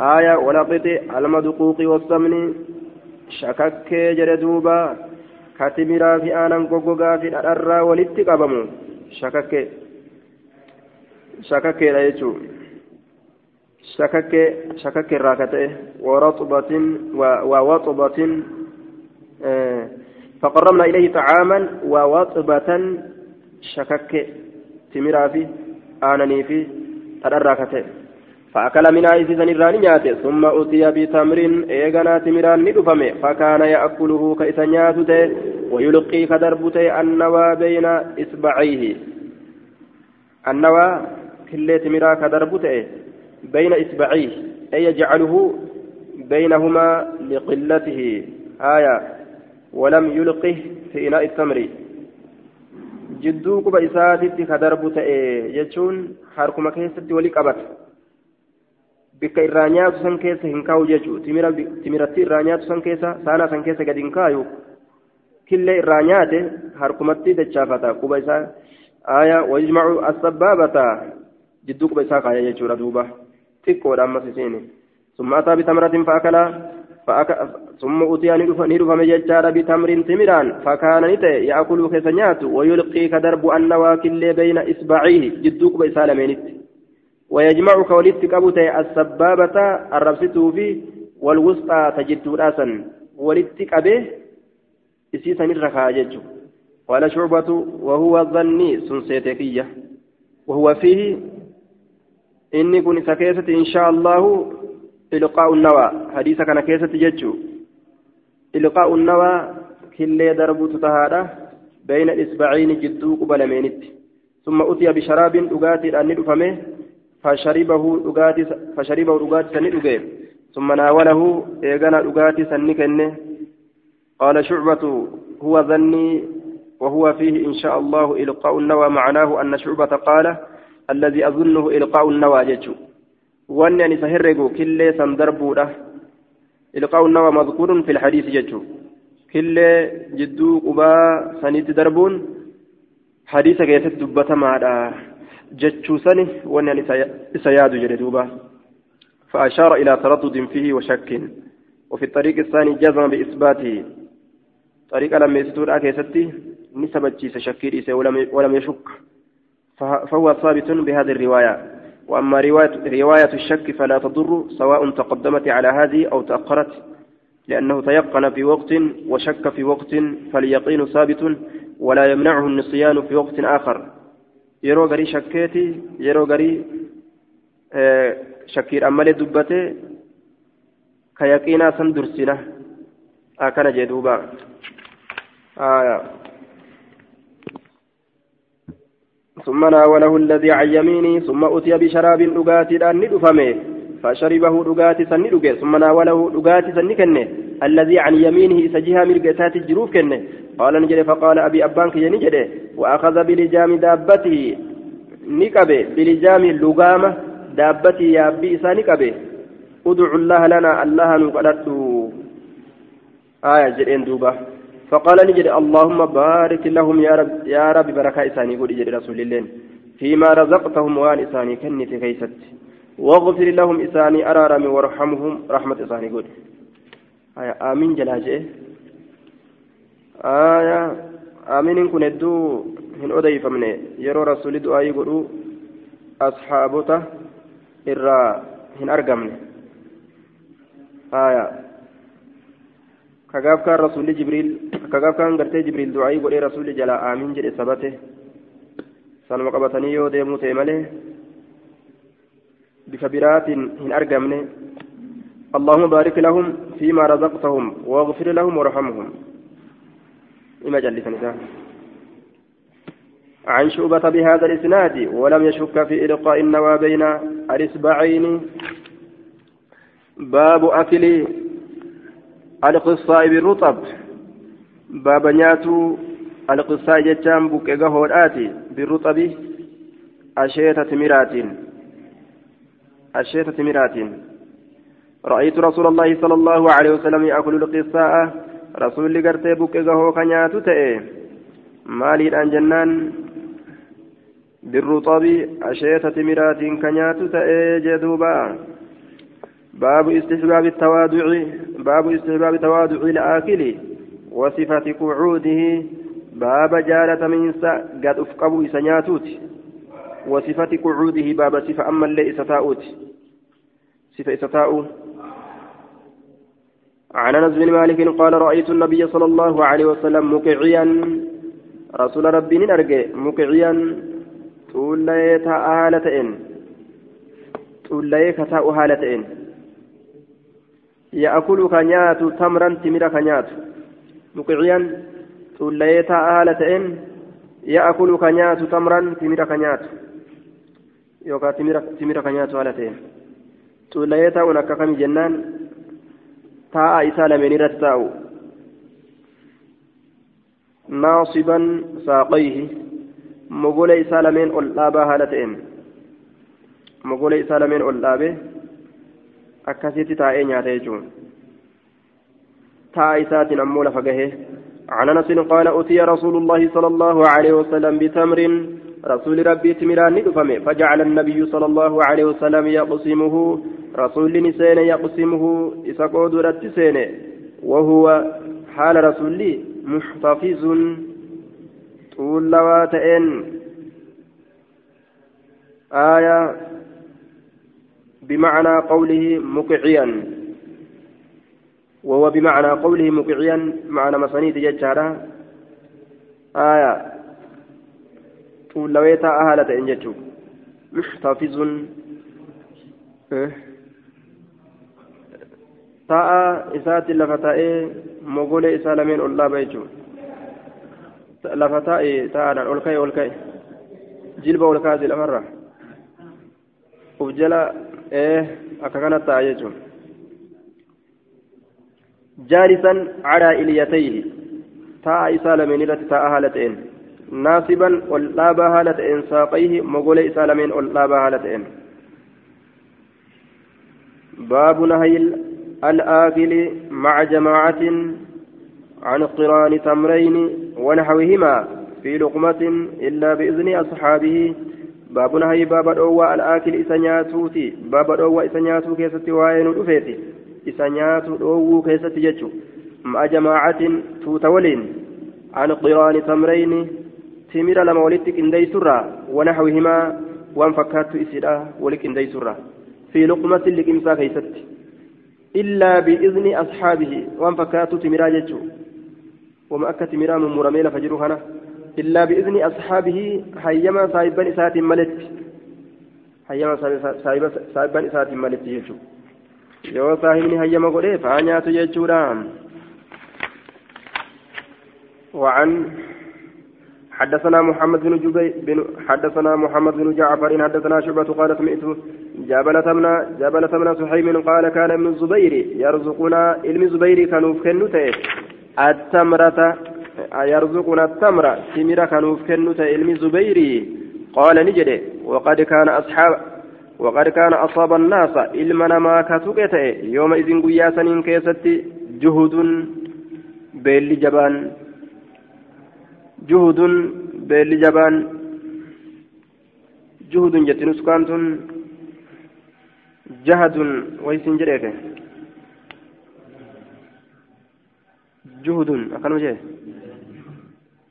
آية ولقط المدقوق والسمن شكك جردوبا كاتمرا في آنا قوقوغا في الأرى ولتقبم شكك شكك لا يجو. شكك شكك راكتة. ورطبة ووطبة آه فقربنا إليه طعاما ووطبة شكك تمرا في آنني في تدركته فأكل منها إذن الراني نياته ثم أتي بتمر إيغنا تمران ندفمه فكان يأكله كإسنياته ويلقي كدربته النوى بين إصبعيه. النوى كل تمرا كدربته بين إصبعيه أي يجعله بينهما لقلته آية ولم يلقه في إناء التمر nyaatu san keessa hin kaa'u jechuu timiratti irraa nyaatu san keessa saanaa san keessa gadi hin kaayu killee irraa nyaate harkumatti dachaafata quba isaa aayaa wajmacu asabbaabata jidduu quba isaa kaaya jechuudha duuba xiqqoodha ammas isiin summa ataa bitamratin fa'akalaa ثم أتي ندفم ججار بتمر تمران فكان نتي يأكل كسنيات ويلقي كدرب النواكل بين إصبعيه جدوك بيسالمينت ويجمع كولدت كبوتي السبابة الربسته في والوسطى تجد راسا ولدت كبه إسيسا الرخاء ججو قال شعبة وهو الظني سنسيتكية وهو فيه إني كن سكيسة إن شاء الله إلقاء النوى حديث كان كيسة ججو إلقاء النوى كل درب تتهادى بين الإصبعين جدو قبل مينت ثم أتي بشراب أغاتي أن ندفمه فشربه أغاتي فشربه أغاتي سندفه ثم ناوله إيغانا أغاتي سنكنه قال شعبة هو ظني وهو فيه إن شاء الله إلقاء النوى معناه أن شعبة قال الذي أظنه إلقاء النوى ججو وأن يعني سهرقوا كل سندربوده إلقاء النوى مذكور في الحديث ججو كل جدو قبا سنيت دربون. حديث كيست دبتا معدا ججو سنه وأن يعني سياد جردوبا فأشار إلى تردد فيه وشك. وفي الطريق الثاني جزم بإثباته. طريق لما يستور أكيستي نسبة شكير ولم يشك. فهو ثابت بهذه الرواية. وأما رواية, رواية الشك فلا تضر سواء تقدمت على هذه أو تأخرت لأنه تيقن في وقت وشك في وقت فاليقين ثابت ولا يمنعه النسيان في وقت آخر. يرو غري شكيتي يرو غري آه شكير أمالي دبته كيقينا سندرسنا أكن جدوبا آه ثم ناوله الذي عن يمينه ثم أتي بشراب دقاتي أن ندفمه. فشربه دقاتي سندقه ثم ناوله دقاتي سنكنه. الذي عن يمينه سجها مرقتات الجروف كنه. قال نجد فقال أبي أبانك ينجد وأخذ بلجام دابته نكبه. بلجام اللقامة دابتي يا أبي إسا نكبه. ادعو الله لنا الله نقلت آية جرين دوبة. فقال نجد اللهم بارك لهم يا رب يا رب بركة إساني قل إجد رسول الله. فيما رزقتهم وان إساني كنت كيست. واغفر لهم إساني أرارم وارحمهم. رحمة إساني قل. آية آمين جلاجئ. آية آمين كن الدو هن أدي فمن يرو رسول دعائي قلوا أصحابته إرى هن أرقمني. آية kaan rasuulli jibriil kagaaf kaan gartee jibriil du'aayii godhee rasuulli jalaa aamiin jedhe sabate sanuma qabatanii yoo deemuu ta'e malee bifa biraatiin hin argamne اللهم بارك لهم فيما رزقتهم واغفر لهم وارحمهم إما نساء عن شعبة بهذا الإسناد ولم يشك في إلقاء النوى بين الإصبعين باب أكل القصاء بالرطب باب نياتو القصاء جتام بكيغا هودآتي. بالرطب أشيتة مرات أشيتة مرات رأيت رسول الله صلى الله عليه وسلم يأكل القصاء رسول لقرتي بكيغا هو كنياتو تأي. مالي الآن جنان. بالرطب أشيتة مرات كنياتو تأي جدوبا. باب استحباب التواضع باب استحباب تواضع الآكل وصفة قعوده باب جالة من قد أفقبوا إسنياتوت وصفة قعوده باب صفة أما اللي إستاؤت صفة إستاؤ عن أنس بن مالك قال رأيت النبي صلى الله عليه وسلم مقعيا. رسول ربي نرجع مقعيا. تقول لي تآلتين تقول لي كتاء هالتين يأكل كنيات تمرا تمر كنيات. مقعيا تقول لي تآلتين يأكل كنيات تمرا تمر كنيات. يوكا تمر كنيات هالتين تقول لي تاؤن أكاكم جنان تاء إسالة من رتاؤ ناصبا ساقيه lameen ol dhaabaa haala ta'een mogola isaa lameen ol dhaabe akkasitti taa'ee nyaata jechuun. Ta'a isaatiin ammoo lafa gahe. عن انس قال اتي رسول الله صلى الله عليه وسلم بتمر رسول ربي تمران ندفمه فجعل النبي صلى الله عليه وسلم يقسمه رسول نسين يقسمه إسقود رتسين وهو حال رسولي محتفظ tuullawaa ta'een. آية بمعنى قوله مقعيا وهو بمعنى قوله مقعيا معنى مصنيت ججارة آية tuullaweetaa haala ta'en jechuun muxtafizun ta'a isaatti lafa ta'ee mogolee isaa lameen ol dhaaba jechuudha lafa taa'e taa'aadhaan ol ka'e lameen irratti taa'a haala ta'een naasiban ol dhaabaa haala ta'een saaqayhi mogolee isaa lameen ol dhaabaa haala ta'een باب نهي الآكل مع جماعة عن قران تمرين ونحوهما في لقمة إلا بإذن أصحابه باب نهي باب الأوى الآكل إسنياتوتي باب الأوى إسنياتو كيستي وين الأفيتي إسنياتو الأوى كيستي جتشو مع جماعة توتولين عن قران تمرين تمر لما ولدتك إندي سرة ونحوهما وان فكات إسرا ولك إندي سرة في لقمة لكمسا كيستي إلا بإذن أصحابه وان فكات تمرا جتشو وما أكت مرام مرميل فجرو هنا إلا بإذن أصحابه حيما صاحبا إسات ملت. حيما صاحبا إسات ملت يجو yoo saahibni hayyama godhe faa nyaatu jechuudha وعن حدثنا محمد بن جبي بن حدثنا محمد بن جعفر حدثنا شعبة قال سمعت جابلة من جابلة من سحيم قال كان ابن الزبير يرزقنا علم الزبير كانوا في التمرة يرزقنا التمرة تمرة كانوا كنوت علم زبيري. قال نجد وقد كان أصحاب وقد كان أصاب الناس علمنا ما كتوكت يومئذ قياسا كيست جهد بيل جبان. جهد بيل جبان. جهد جتنس كانتم جهد ويسن جريك جهد أكنو جه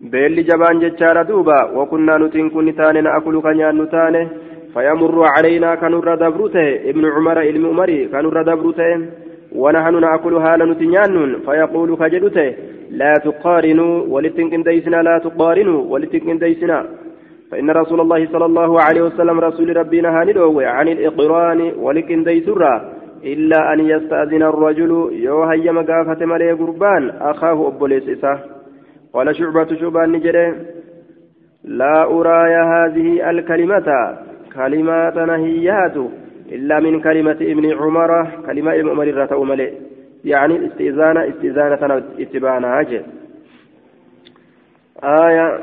beelli jabaan jechaadha duuba wakunnaa nutiin kun taane na akulu kanyaan nu taane فيمر علينا كنور دبروته ابن عمر ابن عمري كنور دبروته ونحن نأكل هالا نتنيان فيقول كجدته لا تقارنوا ولتنكن ديسنا لا تقارنوا ولتنكن ديسنا فإن رسول الله صلى الله عليه وسلم رسول ربنا هاندوه عن الإقران ولكن ديسرا إلا أن يستأذن الرجل يوهي هيما قافة ملي قربان أخاه أبوليس إساه قال شعبة شعبان نجري لا أراي هذه الكلمة. كلمات نهيات. إلا من كلمة ابن عمر. كلمة ابن عمر الرتاء ملئ يعني الاستئذان استئذانة اتبانا. أجل آية.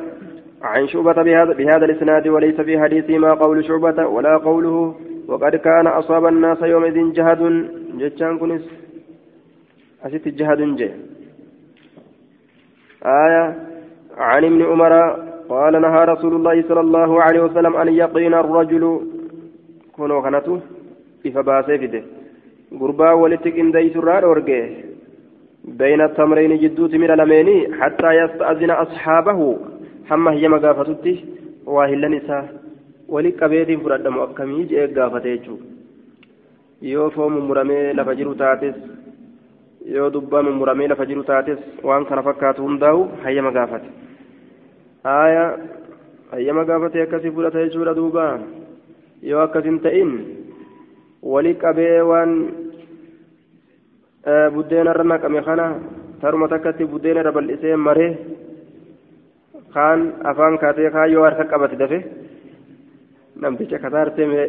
عن شعبة بهذا, بهذا الإسناد وليس في حديثه ما قول شعبة ولا قوله. وقد كان أصاب الناس يومئذ جهد. جتشان كنس أسيت جهد جه آية عن ابن عمر قال نهى رسول الله صلى الله عليه وسلم أن يقين الرجل كنو خنته إفباسي فيده قربا ولتك إن ديس الرار بين التمرين جدوت من لميني حتى يستأذن أصحابه. حمه يما قافتته واهلا qabeetiin fudhadhamu akkamii jee gaafate jechuudha yoo foomu muramee lafa jiru taates yoo dubbaa mummuramee lafa jiru taates waan kana fakkaatu hundaa'u hayyama gaafate haaya hayyama gaafate akkasii fudhata jechuudha duuba yoo akkasin ta'in wali qabee waan buddeena irra naqame kana taruma takkatti buddeena irra bal'isee maree kaan afaan kaatee kaan yoo harka qabate dafe namticha kataartee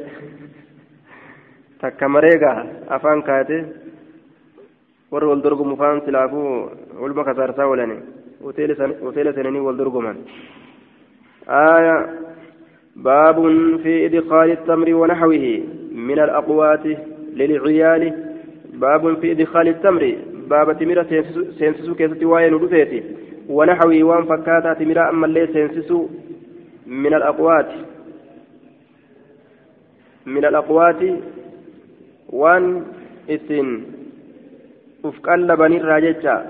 takka mareegaa afaan kaatee warri wal dorgomu faan silaafuu ulba kasaarsaa oolani hoteela seenanii wal dorgoman. آية باب في إدخال التمر ونحوه من الأقوات للعيال باب في إدخال التمر باب تمر سينسسو كيستي واين ودفيتي ونحوه وان فكاتا تمر أما اللي سينسسو من الأقوات من الأقوات وان إسن أفقل بني الراججة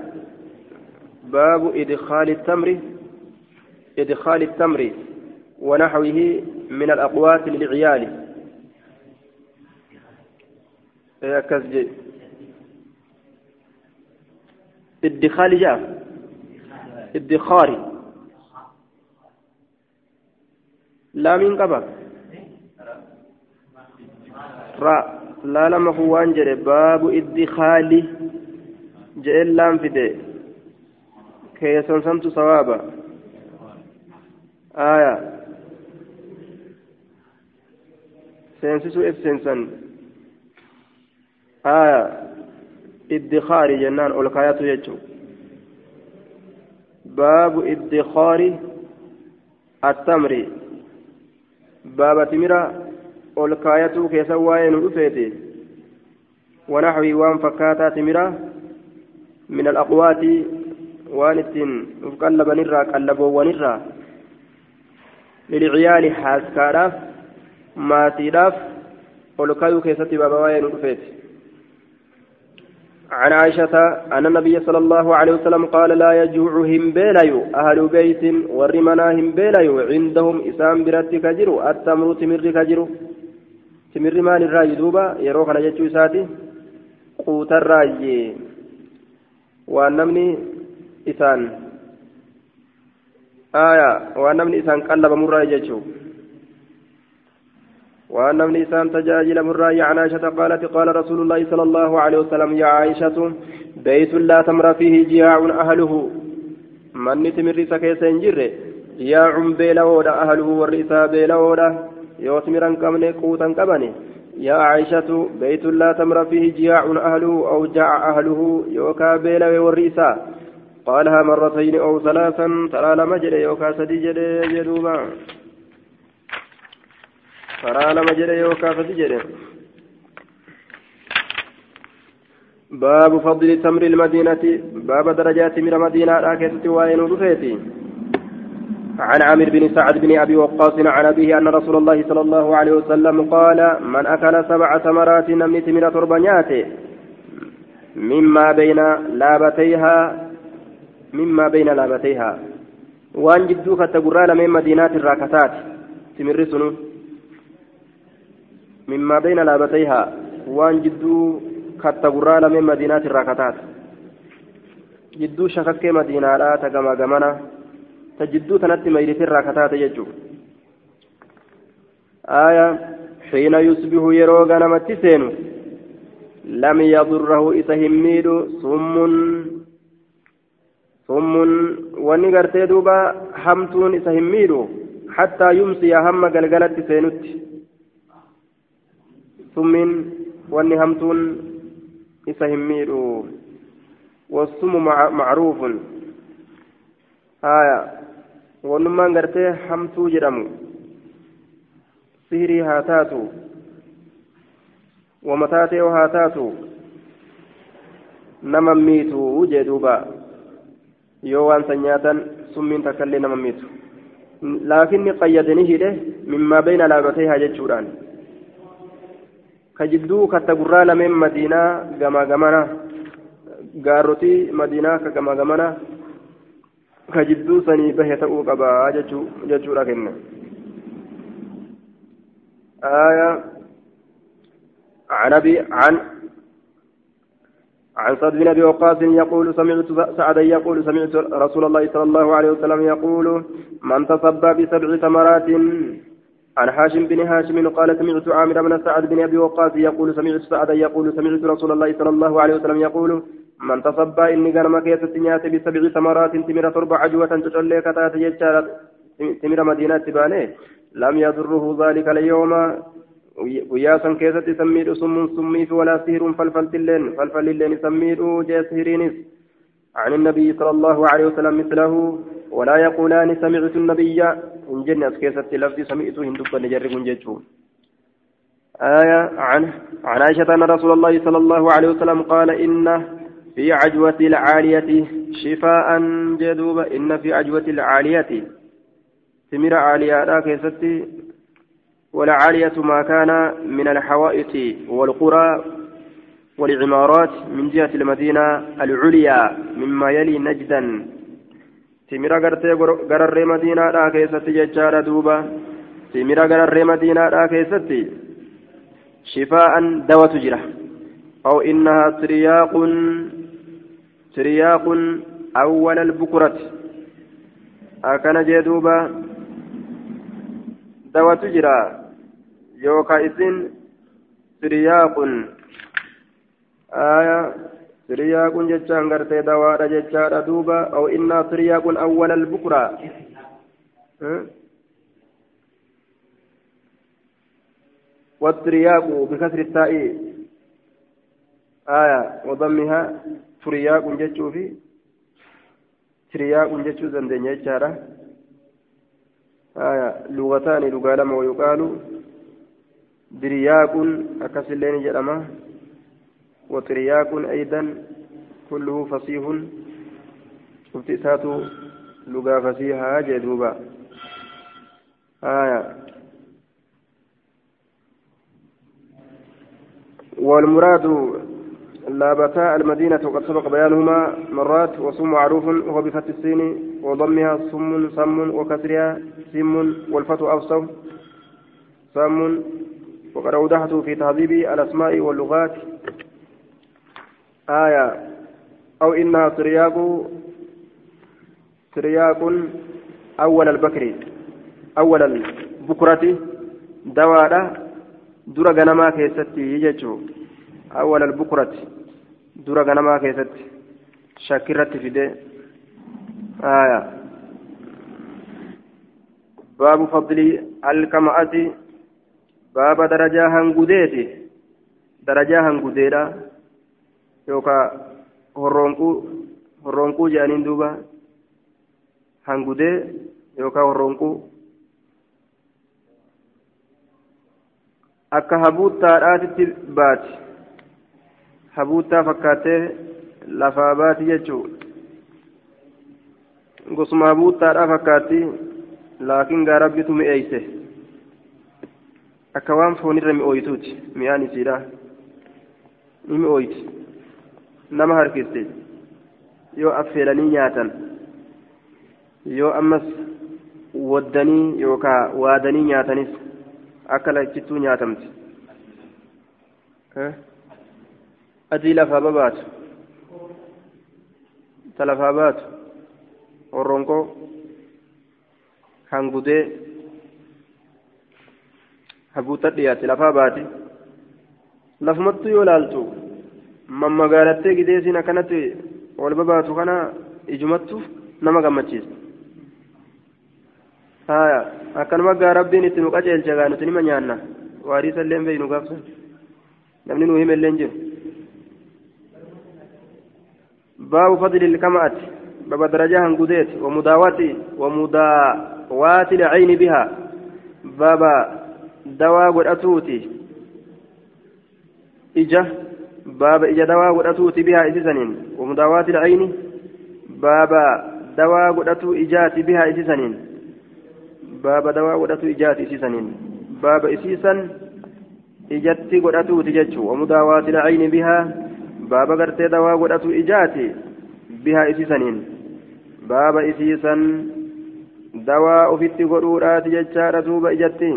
باب إدخال التمر إدخال التمر ونحوه من الأقوات للعيال ادخال جاء ادخاري لا من قبل را لا لما هو أنجر باب ادخالي جئ لام فدي كيسون سمت صوابا آية سينسسو إف سينسن آية ادخاري جنان أولكايات يجو باب ادخار التمر باب تمرة أولكايات كيسا وين ونحوي وان فكاتا تمرة من الأقوات وانتين قلب نرى قلبوا ونرى. للعيال حاسكاراف ماتيراف ولكايو كيستي بابا وين رفيت عن عائشة أن النبي صلى الله عليه وسلم قال لا يجوعهم بيلايو أهل بيت ورمناهم بيلايو عندهم إسام برتك جرو التمر تمر كجرو. تمر مان الراي دوبا يروح على جتشو ساتي. قوت الرأي. وأنمني إسان وأنمني إسان قلب مرة جتشو وأن ابن إسان تجاجل مراي عن عائشة قالت قال رسول الله صلى الله عليه وسلم يا عائشة بيت لا تمر فيه جياع أهله من تمر سكيس جر جياع بيلودا أهله والرئيسا بيلودا يوتمرا كمن قوتا كبني يا عائشة بيت لا تمر فيه جياع أهله أو جاع أهله يوكا بيلوي والرئيسا قالها مرتين أو ثلاثا ترى لما جري يوكا سدي جري karaa lama jedhe yookaan sadi jedhe باب فضل تمر المدينة باب درجات من المدينة راكزة وين رفيتي عن عامر بن سعد بن أبي وقاص عن أبيه أن رسول الله صلى الله عليه وسلم قال من أكل سبع ثمرات نمت من تربنيات مما بين لابتيها مما بين لابتيها. وأن جدوك تقرال من مدينات الراكتات. تمر مما بين لابتيها. وأن جدو كتبرا من مدينة الراكتات. جدو شكك مدينة لا قمنا. تجدو تنتي ميلة الراكتات يجو آية حين يصبح يروغا نمت سينو لم يضره إسهميد صم صم واني قرتي دوبا حمتون إسهميد حتى يمسي هم قلقلت summiin wanni hamtuun isa hin miidhu wassumu macruufun haya wannummaan gartee hamtuu jedhamu. Sihirii haa taatu. Wamataa ta'e haa taatu. Nama miitu jee duuba. Yoo waan san nyaatan summiin takkallee nama miitu. Laakiin ni qayyadanii hidhe mimmaa beeyna laabatee haa jechuudhaan. Ka jidduu katta gurraa lameen madiinaa gamaa gamana. Gaarrotii madiinaa ka gamaa gamana. كجدو سني به تأو قبا جچو ركن آية عن أبي عن عن سعد بن ابي وقاص يقول سمعت سعدا يقول سمعت رسول الله صلى الله عليه وسلم يقول من تصبى بسبع ثمرات عن هاشم بن هاشم قال سمعت عامر بن سعد بن ابي وقاص يقول سمعت سعدا يقول سمعت رسول الله صلى الله عليه وسلم يقول من تصبى إني كان مكيسة نيات بسبع ثمرات تمر تربع عجوة تشلي كتات يجارة تمر مدينة تباني. لم يضره ذلك اليوم. وياسا كيسة سمير سم سميف ولا سهر فلفلت اللين فلفل اللين سمير جاسهرينس عن النبي صلى الله عليه وسلم مثله. ولا يقولان سمعت النبي. إن جنة كيسة لفظ سمعت هندوك نجرب جيتشون آية عن عن عائشة أن رسول الله صلى الله عليه وسلم قال إن في عجوة العالية شفاء جدوب إن في عجوة العالية ثمر عالية كيستي والعالية ما كان من الحوائط والقرى والعمارات من جهة المدينة العليا مما يلي نجدا timira gartee gararree madiinaadhaa keessatti jechaadha duuba timira gararree madiinaadhaa keessatti shifaa'an dawatu jira aw innahaa awwala albukurati akkana jee duuba dawatu jira yookaa isin siriyaaqun aya siriyaaqun jechaan gartee dawaadha jechaadha duuba aw innaa siriyaaqun awwala albukra والترياق بكسر التاء آية وضمها جتشو في ترياق جتشو زندن يجارة آية لغتان لغة لما ويقال درياق أكس اللين جرمه وترياق أيضا كله فصيح شفت إساتو لغة فصيحة جدوبا آية والمراد لابتا المدينة وقد سبق بيانهما مرات وسم معروف وهو بفتح السين وضمها سم سم وكسرها سم والفتح أوسط سم وقد أوضحته في تهذيب الأسماء واللغات آية أو إنها ترياق ترياق أول البكر أول البكرة دواء درى غنما كيستي يجتشو أول البكرة درى غنما كيستي شاكرة فيدي آية باب فضل الكمأة باب درجة هنغوديتي درجة هنغوديرا يوكا horroonquu horroonquu jedhaniin duuba hangudee yookaan horroonquu akka habuuttaadhaatitti baati habuuttaa fakkaattee lafaa baati jechuun gosuma habuuttaadhaa fakkaatti laakiin gaa rabbitu mi'eeyse akka waan foonirra mi'ooytuuti mi'aan isiidha ni mi'ooyti nama harkiste yoo affeelanii nyaatan yoo ammas waddanii yookaan waadanii nyaatanis akka lachittuu nyaatamti adii lafaa babaatu ta lafaa baatu horronkoo hangudee haguuta dhiyaate lafaa baate lafumattu yoo laaltu mammagaalattee gideesiin akkanatti ol babaatu kana ijumattu nama gammachiisa haya akkanuma gaa rabbiin itti nu qaceelcha gaa nuti nima nyaanna waariisa illee hin beeynu gaafsa namni nu hime illee hin jiru باب فضل الكمأة باب درجة هنقوديت ومداوات ومداوات العين بها باب دواء والأتوتي إجا باب إجا دواء والأتوتي بها إسسنين ومداوات العين باب دواء والأتو إجات بها إسسنين باب دواء والأتو إجات إسسنين باب إسيسا إجت والأتوتي جتشو ومداوات العين بها baaba gartee dawaa godhatu ijaati bihaa isiisaniin baaba isiisan dawaa ofitti godhuudhaati jechaadha duuba ijatti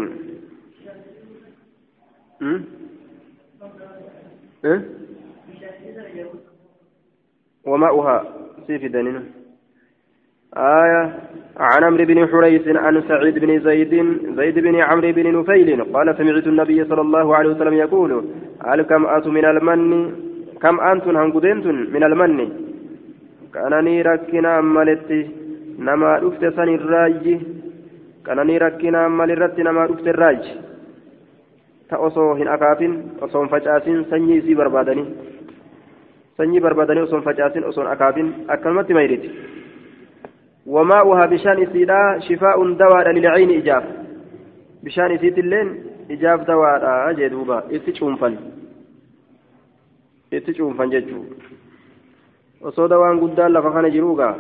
وماؤها سيف دنين آية عن عمرو بن حريث عن سعيد بن زيد زيد بن عمرو بن نفيل قال سمعت النبي صلى الله عليه وسلم يقول هل كم أت من المن كم أنتم هنقدنتم من المن؟ كانني ركنا مالتي نما رفت سن الراج. كانني ركنا مال رت نما رفت الراج. تأصو هن أكافين أصون فجأسين سنيي سي بربادني. osoo hin facaasin osoo hin akaafin akkanumatti mayriti وماؤها بشان إسيدا شفاء دواء للعين إجاب بشان إسيد اللين إجاب دواء جدوبا إتشوفن إتشوفن جدو osoo dawaan guddaan lafa kana jiruugaa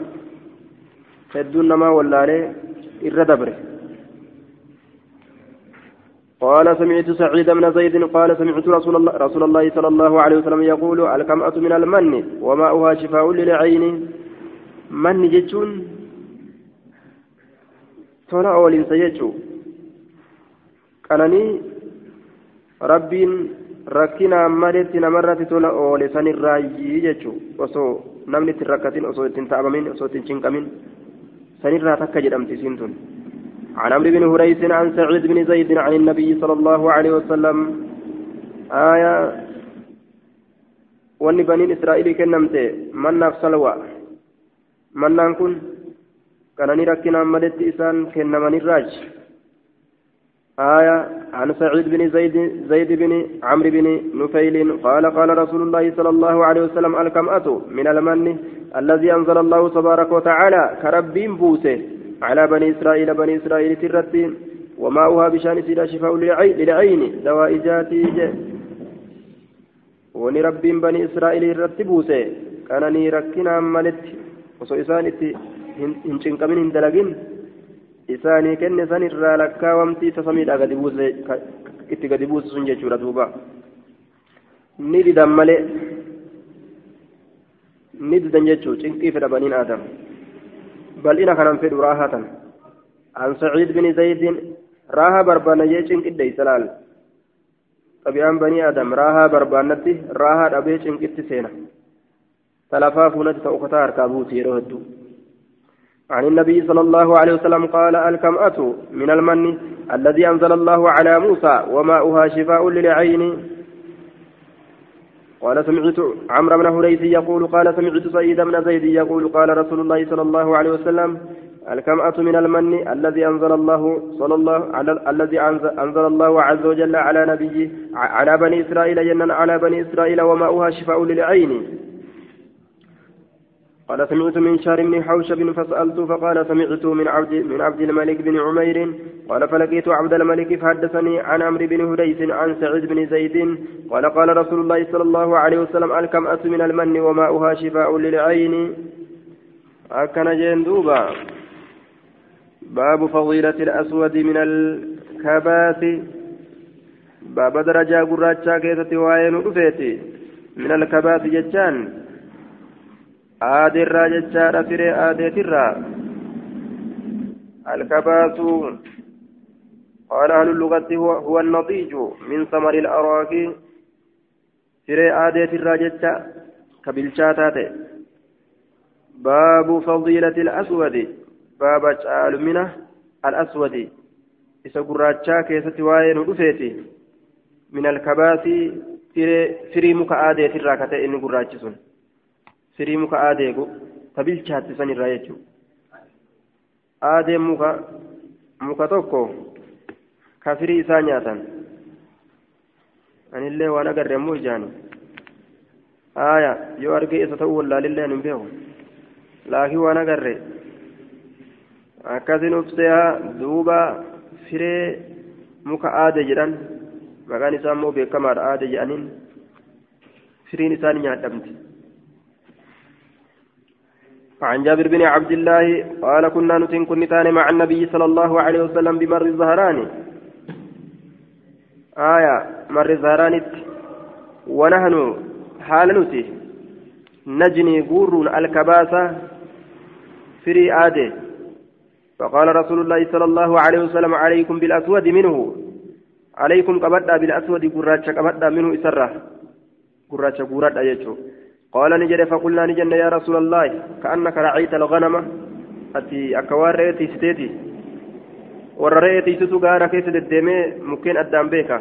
hedduun namaa wallaalee irra dabre. قال سمعت سعيد بن زيد قال سمعت رسول الله, رسول الله صلى الله عليه وسلم يقول الكمأة من المن وماؤها شفاء للعين من جتون tola oolinsa jechuu qananii rabbiin rakkinaan maletti namarratti tola oole sanirraayyii jechuu osoo namni ittiin rakkatin osoo ittiin ta'abamin osoo ittiin cinqamin sanirraa takka jedhamti isiin tun عن عمرو بن هريث عن سعيد بن زيد عن النبي صلى الله عليه وسلم آية وأن بني إسرائيل كنمت من نفس الوا من نكون كان ركنا ملت إسان كنا من الراج آية عن سعيد بن زيد زيد بن عمرو بن نفيل قال قال رسول الله صلى الله عليه وسلم الكمأة من المن الذي أنزل الله تبارك وتعالى كرب بوسه على بني إسرائيل بني إسرائيل ترتي وماؤها بشأن سيدا شفاء للعين دواء جاتي ونرب بني إسرائيل رتبوسه كان نيركنا ملت hin cinqamin hin dalagin isaanii kenne san irraa lakkaawamtii tasamiidha gadi buuse itti gadi buuse sun jechuudha duuba ni didan malee ni didan jechuu cinqii fedha baniin aadam bal'ina kanan fedhu raahatan an saciid bin zaydin raahaa barbaanna jee cinqidhe isalaal xabi'aan banii aadam raahaa barbaannatti raahaa dhabee cinqitti seena talafaa fuunatti ta'u kataa harkaa buuti yeroo hedduu عن النبي صلى الله عليه وسلم قال الكمأة من المن الذي أنزل الله على موسى وماؤها شفاء للعين. قال سمعت عمرو بن هريث يقول قال سمعت سيد بن زيد يقول قال رسول الله صلى الله عليه وسلم الكمأة من المن الذي أنزل الله صلى الله على الذي أنزل الله عز وجل على نبيه على بني إسرائيل جنا على بني إسرائيل وماؤها شفاء للعين. قال سمعت من شار بن حوشب فسألت فقال سمعت من عبد من عبد الملك بن عمير قال فلقيت عبد الملك فحدثني عن عمرو بن هديس عن سعيد بن زيد قال قال رسول الله صلى الله عليه وسلم الكمأة من المن وماؤها شفاء للعين؟ أكن جندوبا باب فضيلة الأسود من الكباث باب درجة قراتشا كيسة وعين من الكباث جتان. aadeerraa jechaadha firee aadeetirraa alkabaasu قال أهل اللغة هو, هو النضيج من ثمر الأراك فري آدية الراجة كبلشاتات باب فضيلة الأسود باب جعل منه الأسود إذا قراتشا كيست واين رفيتي من الكباس فري, فري مك آدية الراكة إن قراتشسون firii muka aadeegu ta bilchaatti san irraa jechuudha aadeen muka muka tokko ka firii isaa nyaatan anillee waan agarre ammoo ijaani haaya yoo argee isa ta'uu wallaalillee hin beeku laakiin waan agarre akkasin ubseeha duuba firee muka aade jedhan maqaan isaa immoo beekamaadha aade jedhaniin firiin isaan nyaadhamti عن جابر بن عبد الله قال كنا نتن كنتان مع النبي صلى الله عليه وسلم بمر الزهران آية مر الزهران ونحن حال نتي نجني قور الكباسة فري آده فقال رسول الله صلى الله عليه وسلم عليكم بالأسود منه. عليكم كبدا بالأسود قراتش كبدا منه إسرة. قراتش قرات أيجو قال نجد فقلنا نجن يا رسول الله كأنك رعيت الغنم أتي أكوار رأيتي ستيتي warra re'ee tiisutu gaara keessa deddeemee mukkeen addaan beeka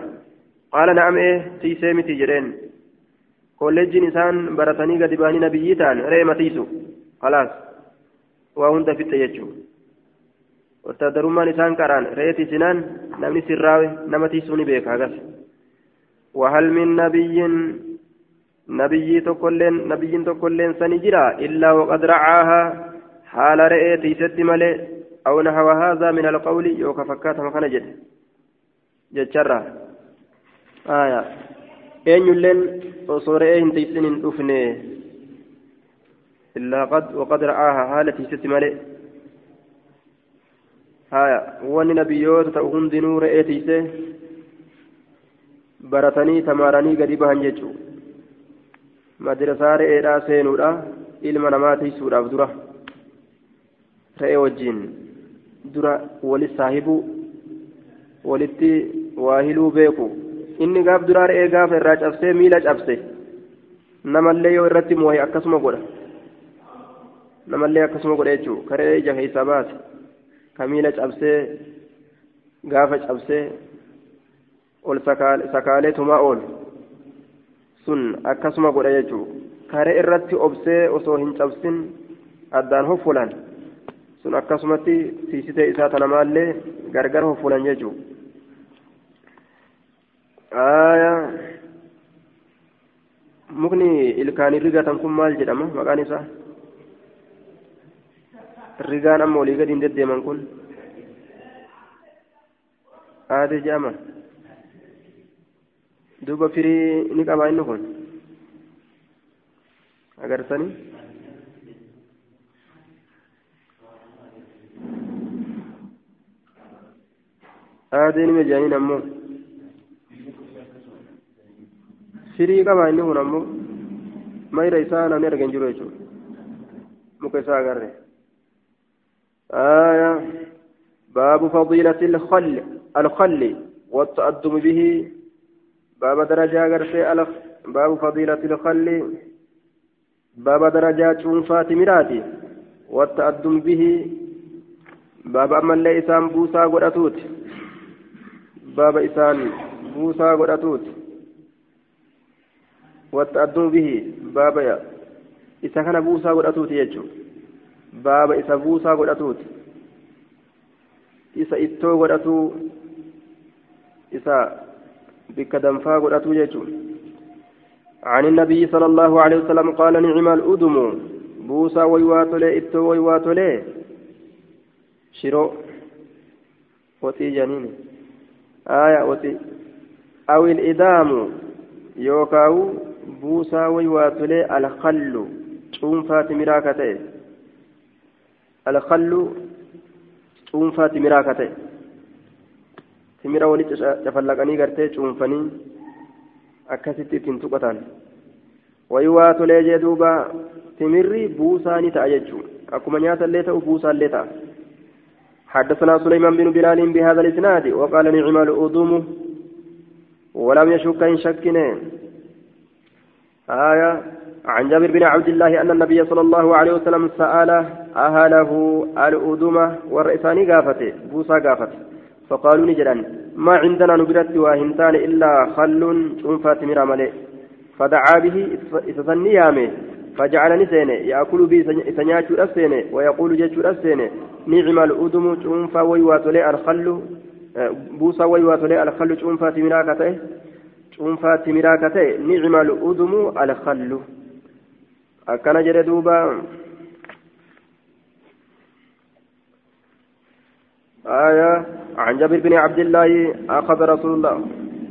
qaala na'am ee tiisee miti jedheen kolleejjiin isaan baratanii gadi baanii nabiyyii ta'an re'ee matiisu khalaas waa hunda fixe jechuudha wastaadarummaan isaan qaraan re'ee tiisinaan namni sirraawe nama tiisuu ni beeka tokkolleen nabiyyiin tokkolleen sani jira illaa waqad racaahaa haala re'ee tiisetti malee أو نحو هذا من القول يوكا فكات مكان جد جتشرا آية أين يلين وصورة إن تيسن أفني إلا قد وقد رآها حالتي ستمالي آية وأن نبيوت تأهن دنور إيتيسه baratanii tamaaranii gadi bahan jechuu madrasaa re'eedhaa seenuudha ilma namaa tiisuudhaaf dura re'ee wajjiin dura walis saahibuu walitti waa hiluu beeku inni gaaf duraa re'ee gaafa irraa cabsee miila cabse namallee yoo irratti moohe akkasuma godha namallee akkasuma godha jechuun karee ija keessaa baase ka miila cabsee gaafa cabsee ol sakaalee tumaa oolu sun akkasuma godha jechuun karee irratti obsee osoo hin cabsin addaan hoffulan. sun akkasumatti tiisitee isaa tanamaallee gargar hoffulan jechuudha mukni ilkaanii rigatan kun maal jedhama maqaan isaa rigaan amma olii gadi hin deddeeman kun aadee jedhama duuba firii ni qabaa inni kun agarsanii aadeen mejaaniin ammoo firii qaba inni kun ammoo mayra isaa namni argan jiru jechuudha muka isaa agarre آية باب فضيلة الخل الخل والتأدب به باب درجة غرسي باب فضيلة الخل باب درجة شنفات مراتي والتأدب به باب أما اللي إسام بوسا قرأتوت baaba isaan buusaa godhatuuti watta'adduu bihi baaba isa kana buusaa godhatuuti jechuun baaba isa buusaa godhatuuti isa ittoo godhatuu isa danfaa godhatuu jechuun عن النبي صلى الله عليه وسلم قال نعم الأدم. بوسا ويواتولي إتو ويواتولي. شرو وتي جنيني آية وتي. أو الإدام. يوكاو. بوسا ويواتلي الخل. شونفات مراكتي الخل. شونفات مراكتي timira walitti cafallaqanii gartee cuunfanii akkasitti ittiin tuqatan wayii waa tolee jee duuba timirri buusaa ni ta'a jechuun akkuma nyaatallee ta'u buusaallee ta'a حدثنا سليمان بن بلال بهذا الاسناد وقال نعم الأذوم ولم يشك إن شكنا آية عن جابر بن عبد الله أن النبي صلى الله عليه وسلم سأل أهله الأذومة والرئسان قافته بوسى قافته فقالوا نجرا ما عندنا نبرت واهنتان إلا خل شنفات مرامله فدعا به إذا يامه فجعلني سينه يأكل بي سنياتو أسينه ويقول جيتو أسينه نعم الأدم شنفا ويواتولي الخل بوسا ويواتولي الخل شنفا تمراكته شنفا تمراكته نعم الأدم الخل. أكن جرى دوبا آية. عن جابر بن عبد الله أخذ رسول الله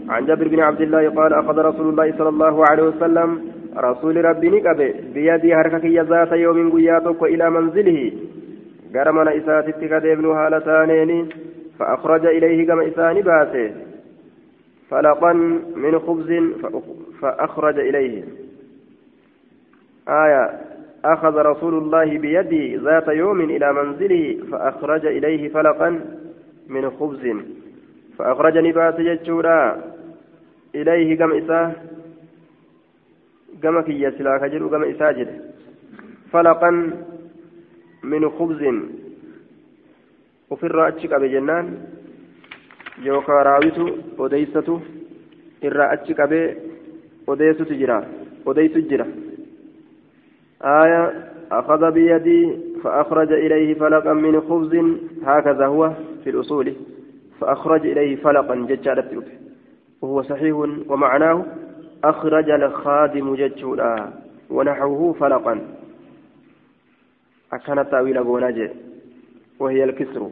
عن جابر بن عبد الله قال أخذ رسول الله صلى الله عليه وسلم رسول ربي نقبه بيدي حركك ذات يوم قياتك إلى منزله. قرمنا إساتك كدبن هالتانين فأخرج إليه كما إساني باسه فلقا من خبز فأخرج إليه. آية. أخذ رسول الله بيدي ذات يوم إلى منزله فأخرج إليه فلقا من خبز فأخرجني باس جتشورا إليه كم إساه gama kiyya silaa ka jedhu gama isaa jedhe falaqan min khubzin ofirraa achi qabe jennaan yookaan raawitu odeysatu irraa achi qabee odeessutu jira odeysu jira آية أخذ بيدي فأخرج إليه فلقا من خبز هكذا هو في الأصول. فأخرج إليه فلقا ججالة وهو صحيح ومعناه أخرج الخادم ججولا ونحوه فلقا. أكان تأويل أبو نجي وهي الكسر.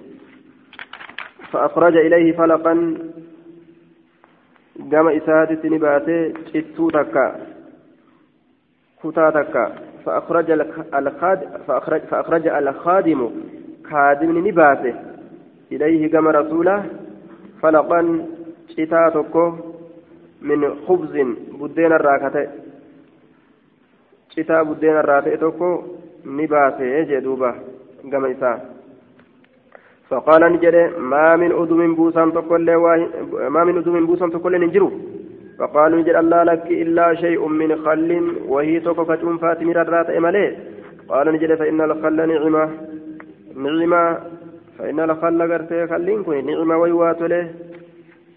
فأخرج إليه فلقا قام إسادة نباتي شتو تكا. كتا تكا. فأخرج الخادم فأخرج, فأخرج الخادم. خادم نباتي إليه قام رسوله. فلقا ta'e citaa buddeena irraa ta'e tokko ni baase jee duuba gama isaa فقال نجري ما من أدم بوسان تقول ما من أدم بوسان تقول نجرو. فقالوا نجر الله لك إلا شيء من خل وهي كتم فاتم رات إمالي. قال نجري فإن الخل نعمة. نعمة. فإن الخل قرتي خلين نعمة ويوات له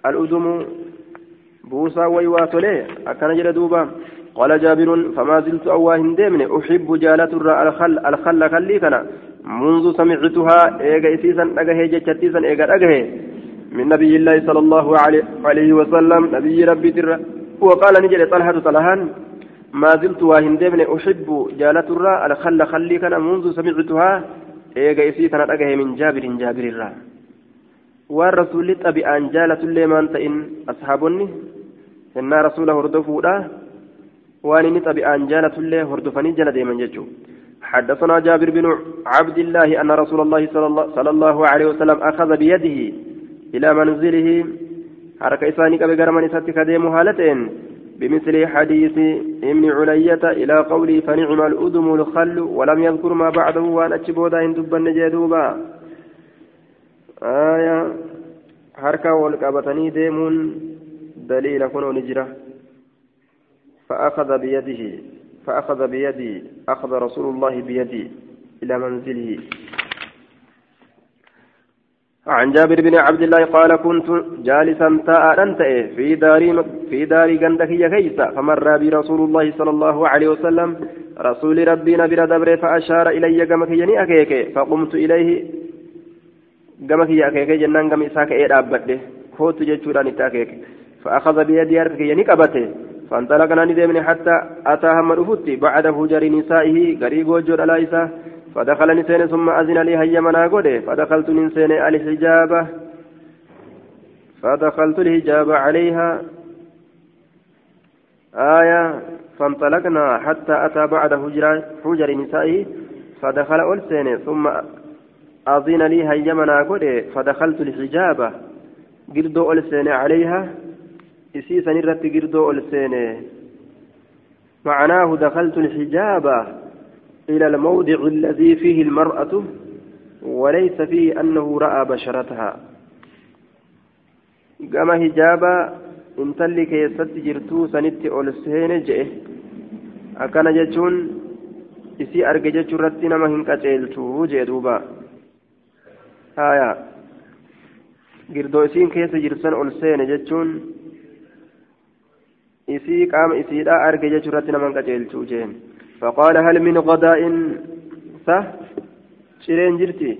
الأدم بوسا ويواتولي. أكن جل دوبا. قال جابر فما زلت أواهن ديمن أحب جالة الخل الخل خلي كان منذ سمعتها إيجا إسيسا أجهي جتشتيسا إيجا أجهي من نبي الله صلى الله عليه وسلم نبي ربي ترى وقال نجل طلحة طلحان ما زلت واهن ديمن أحب جالة الخل خلي كان منذ سمعتها إيجا إسيسا أجهي من جابر جابر الرّ waan rasuulli xabi'aan jaalatullee maan ta'in ashaabonni hennaa rasuula hordofuudha waan inni xabi'aan jaalatullee hordofanii jala deeman jechuudha حدثنا جابر بن عبد الله أن رسول الله صلى الله عليه وسلم أخذ بيده إلى منزله حركة إساني كبير من ستك ديم هالتين بمثل حديث ابن علية إلى قوله فنعم الأدم الخل ولم يذكر ما بعده وأن أتشبودا إن دبا نجدوبا آية qabatanii deemuun daliila kunoo ni jira فأخذ بيده فأخذ بيدي أخذ رسول الله بيدي إلى منزله. عن جابر بن عبد الله قال كنت جالسا تاء أنت في دار في دار جندك كيس فمر بي رسول الله صلى الله عليه وسلم رسول ربي نبي دبر فأشار إلي كما كيني أكيك فقمت إليه akeekee jennaan gama isaa ka'ee dhaabbadhe kootu jechuudhaan itti akeeke فأخذ بيدي ni qabate فانطلقنا ندمن حتى أتى هم رفوتي بعد فجر نسائه غريب وجود على إساه فدخل نسين ثم أذن لي هيا منا قده فدخلت نسين الحجابة. فدخلت الحجاب عليها. آية فانطلقنا حتى أتى بعد حجر نسائه. فدخل ألسين ثم أذن لي هيمنا قد فدخلت الحجابة. قردو ألسين عليها. إسيسا نرت قردو ألسين معناه دخلت الحجابة. إلى الموضع الذي فيه المرأة وليس فيه أنه رأى بشرتها قام keessatti jirtuu sanitti ol seene je'e akkana jechuun isii arge jechuu irratti nama hin qaceelchu jee duuba haya girdoo isiin keessa jirsan ol seene jechuun isii qaama isiidha arge jechuu irratti naman qaceelchuu jeen faqaala hal min qadaa'in sa cireen jirti.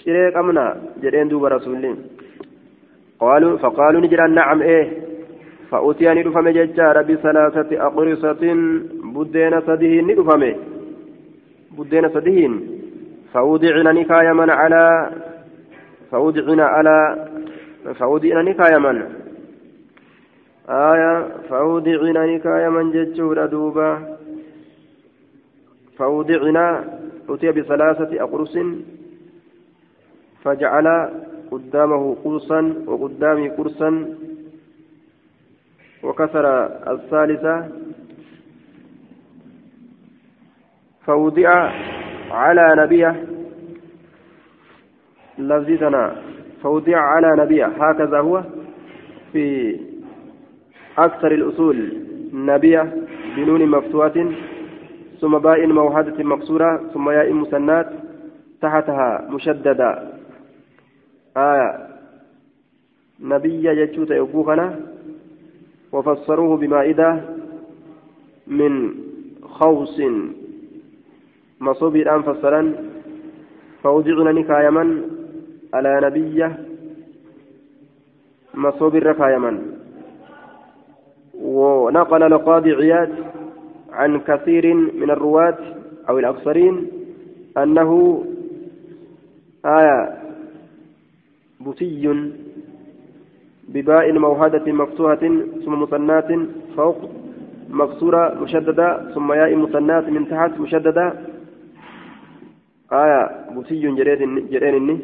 Ciree qabna jedheen rasuulli. قالوا فقالوا نجرا نعم إيه فأتي ندفم ججار بثلاثة أقرصة بدين صدهين ندفم بدين صدهين فوضعنا نكايما على فوضعنا على فوضعنا نكايما آية فوضعنا نكايما جتشور دوبا فوضعنا أتي بثلاثة أقرص فجعل قدامه قرصا وقدامي قرصا وكسر الثالثة فوضع على نبيه. لفظتنا فوضع على نبيه. هكذا هو في أكثر الأصول نبية بنون مفتوحة ثم باء موحدة مكسورة ثم ياء مسنات تحتها مشددة. آية نبي يجوت يبوخنا وفسروه بمائدة من خوص. مصوب الآن فسرا فوضعنا نكايما على نبية مصوب الركايما ونقل القاضي عياد عن كثير من الرواة أو الأكثرين أنه آية بطي بباء موهدة مفتوحة ثم مثنات فوق مكسورة مشددة ثم ياء مثنات من تحت مشددة. آية بطي جرين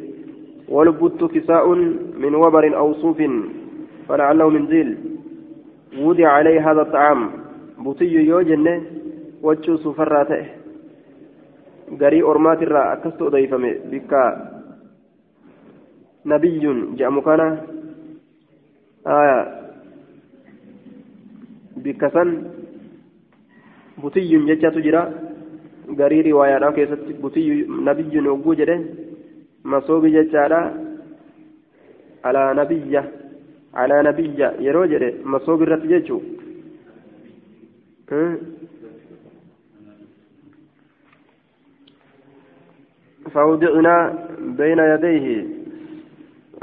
ولبت كساء من وبر أو صوف فلعله من زيل وضع عليه هذا الطعام butiyyuu yoo jenne wachuu suufarraa ta'e garii ormaatirraa akkasitti odeeyfame bikka nabiyyuun jedhamu kana bikka san butiyyuun jechatu jira garii riwaayaadhaa keessatti butiyyu nabiyyuun hogguu jedhe masoobi jechaadha alaa nabiyya yeroo jedhe masoobi irratti jechuu فوضعنا بين يديه.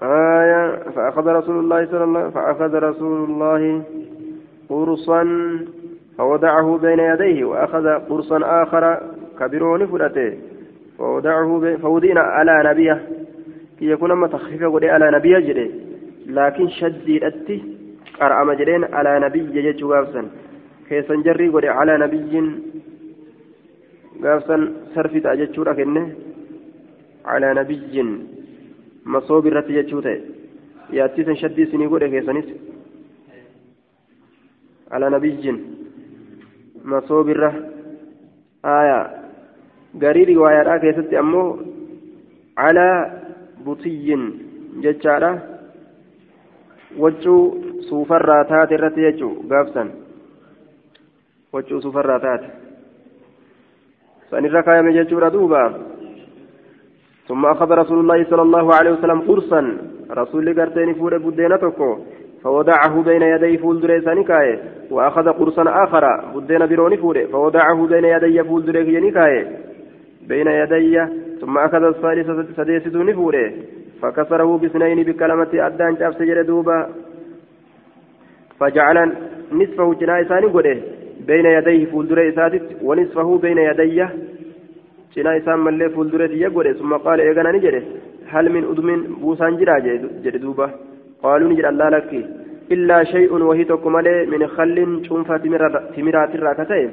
آية. فأخذ رسول الله صلى الله فأخذ رسول الله قرصا فوضعه بين يديه. وأخذ قرصا آخر كبيرون فلته. فوضعه فوضعنا على نبيه. كي يكون ما تخفيف على نبيه جري. لكن شديد أتي قرأ مجرين على نبي يجي keessan jarrii godhe calaa nabiyyiin gaafsan sarfi ta'a jechuudha kenne calaa nabiyyiin masoobi irratti jechuu ta'e yaattiisan shaddii isinii godhe keessanis calaa nabiyyiin masoobirra aayaa garii riwaayaadhaa keessatti ammoo calaa butiyyin jechaadha waccuu suufarraa taate irratti jechuu gaafsan. Wachuu sufarraa taate. Sanirra kaayame jechuudha duuba. ثم أخذ رسول الله صلى الله عليه وسلم قرصا رسول قرتين فول بدينا تكو فوضعه بين يدي فول دري سانيكاي وأخذ قرصا آخر بدينا بروني فول فوضعه بين يدي فول دري ينيكاي بين يدي ثم أخذ الثالثة سديس دون فول فكسره بسنين بكلمة أدان جاب سجر دوبا فجعل نصفه جناي ساني قده بين يديه فولدر إساتت ونصفه بين يديه cinaa isaan mallee fuuldureeti iyya godhe summa qaala eegana ni jedhe hal min udumin buusaan jiraa jedhe duuba qaaluu ni jedha allaa lakki illaa shay'un wahii tokko malee min khallin cuunfaa timiraatirraa ka ta'e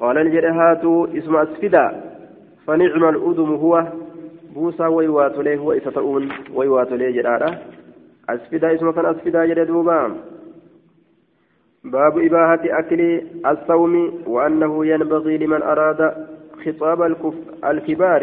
qaala ni jedhe buusaa way waatolee huwa isa ta'uun way waatolee jedhaadha asfidaa isuma kan asfidaa jedhe duubaa باب إباحة أكل الصوم وأنه ينبغي لمن أراد خطاب الكبار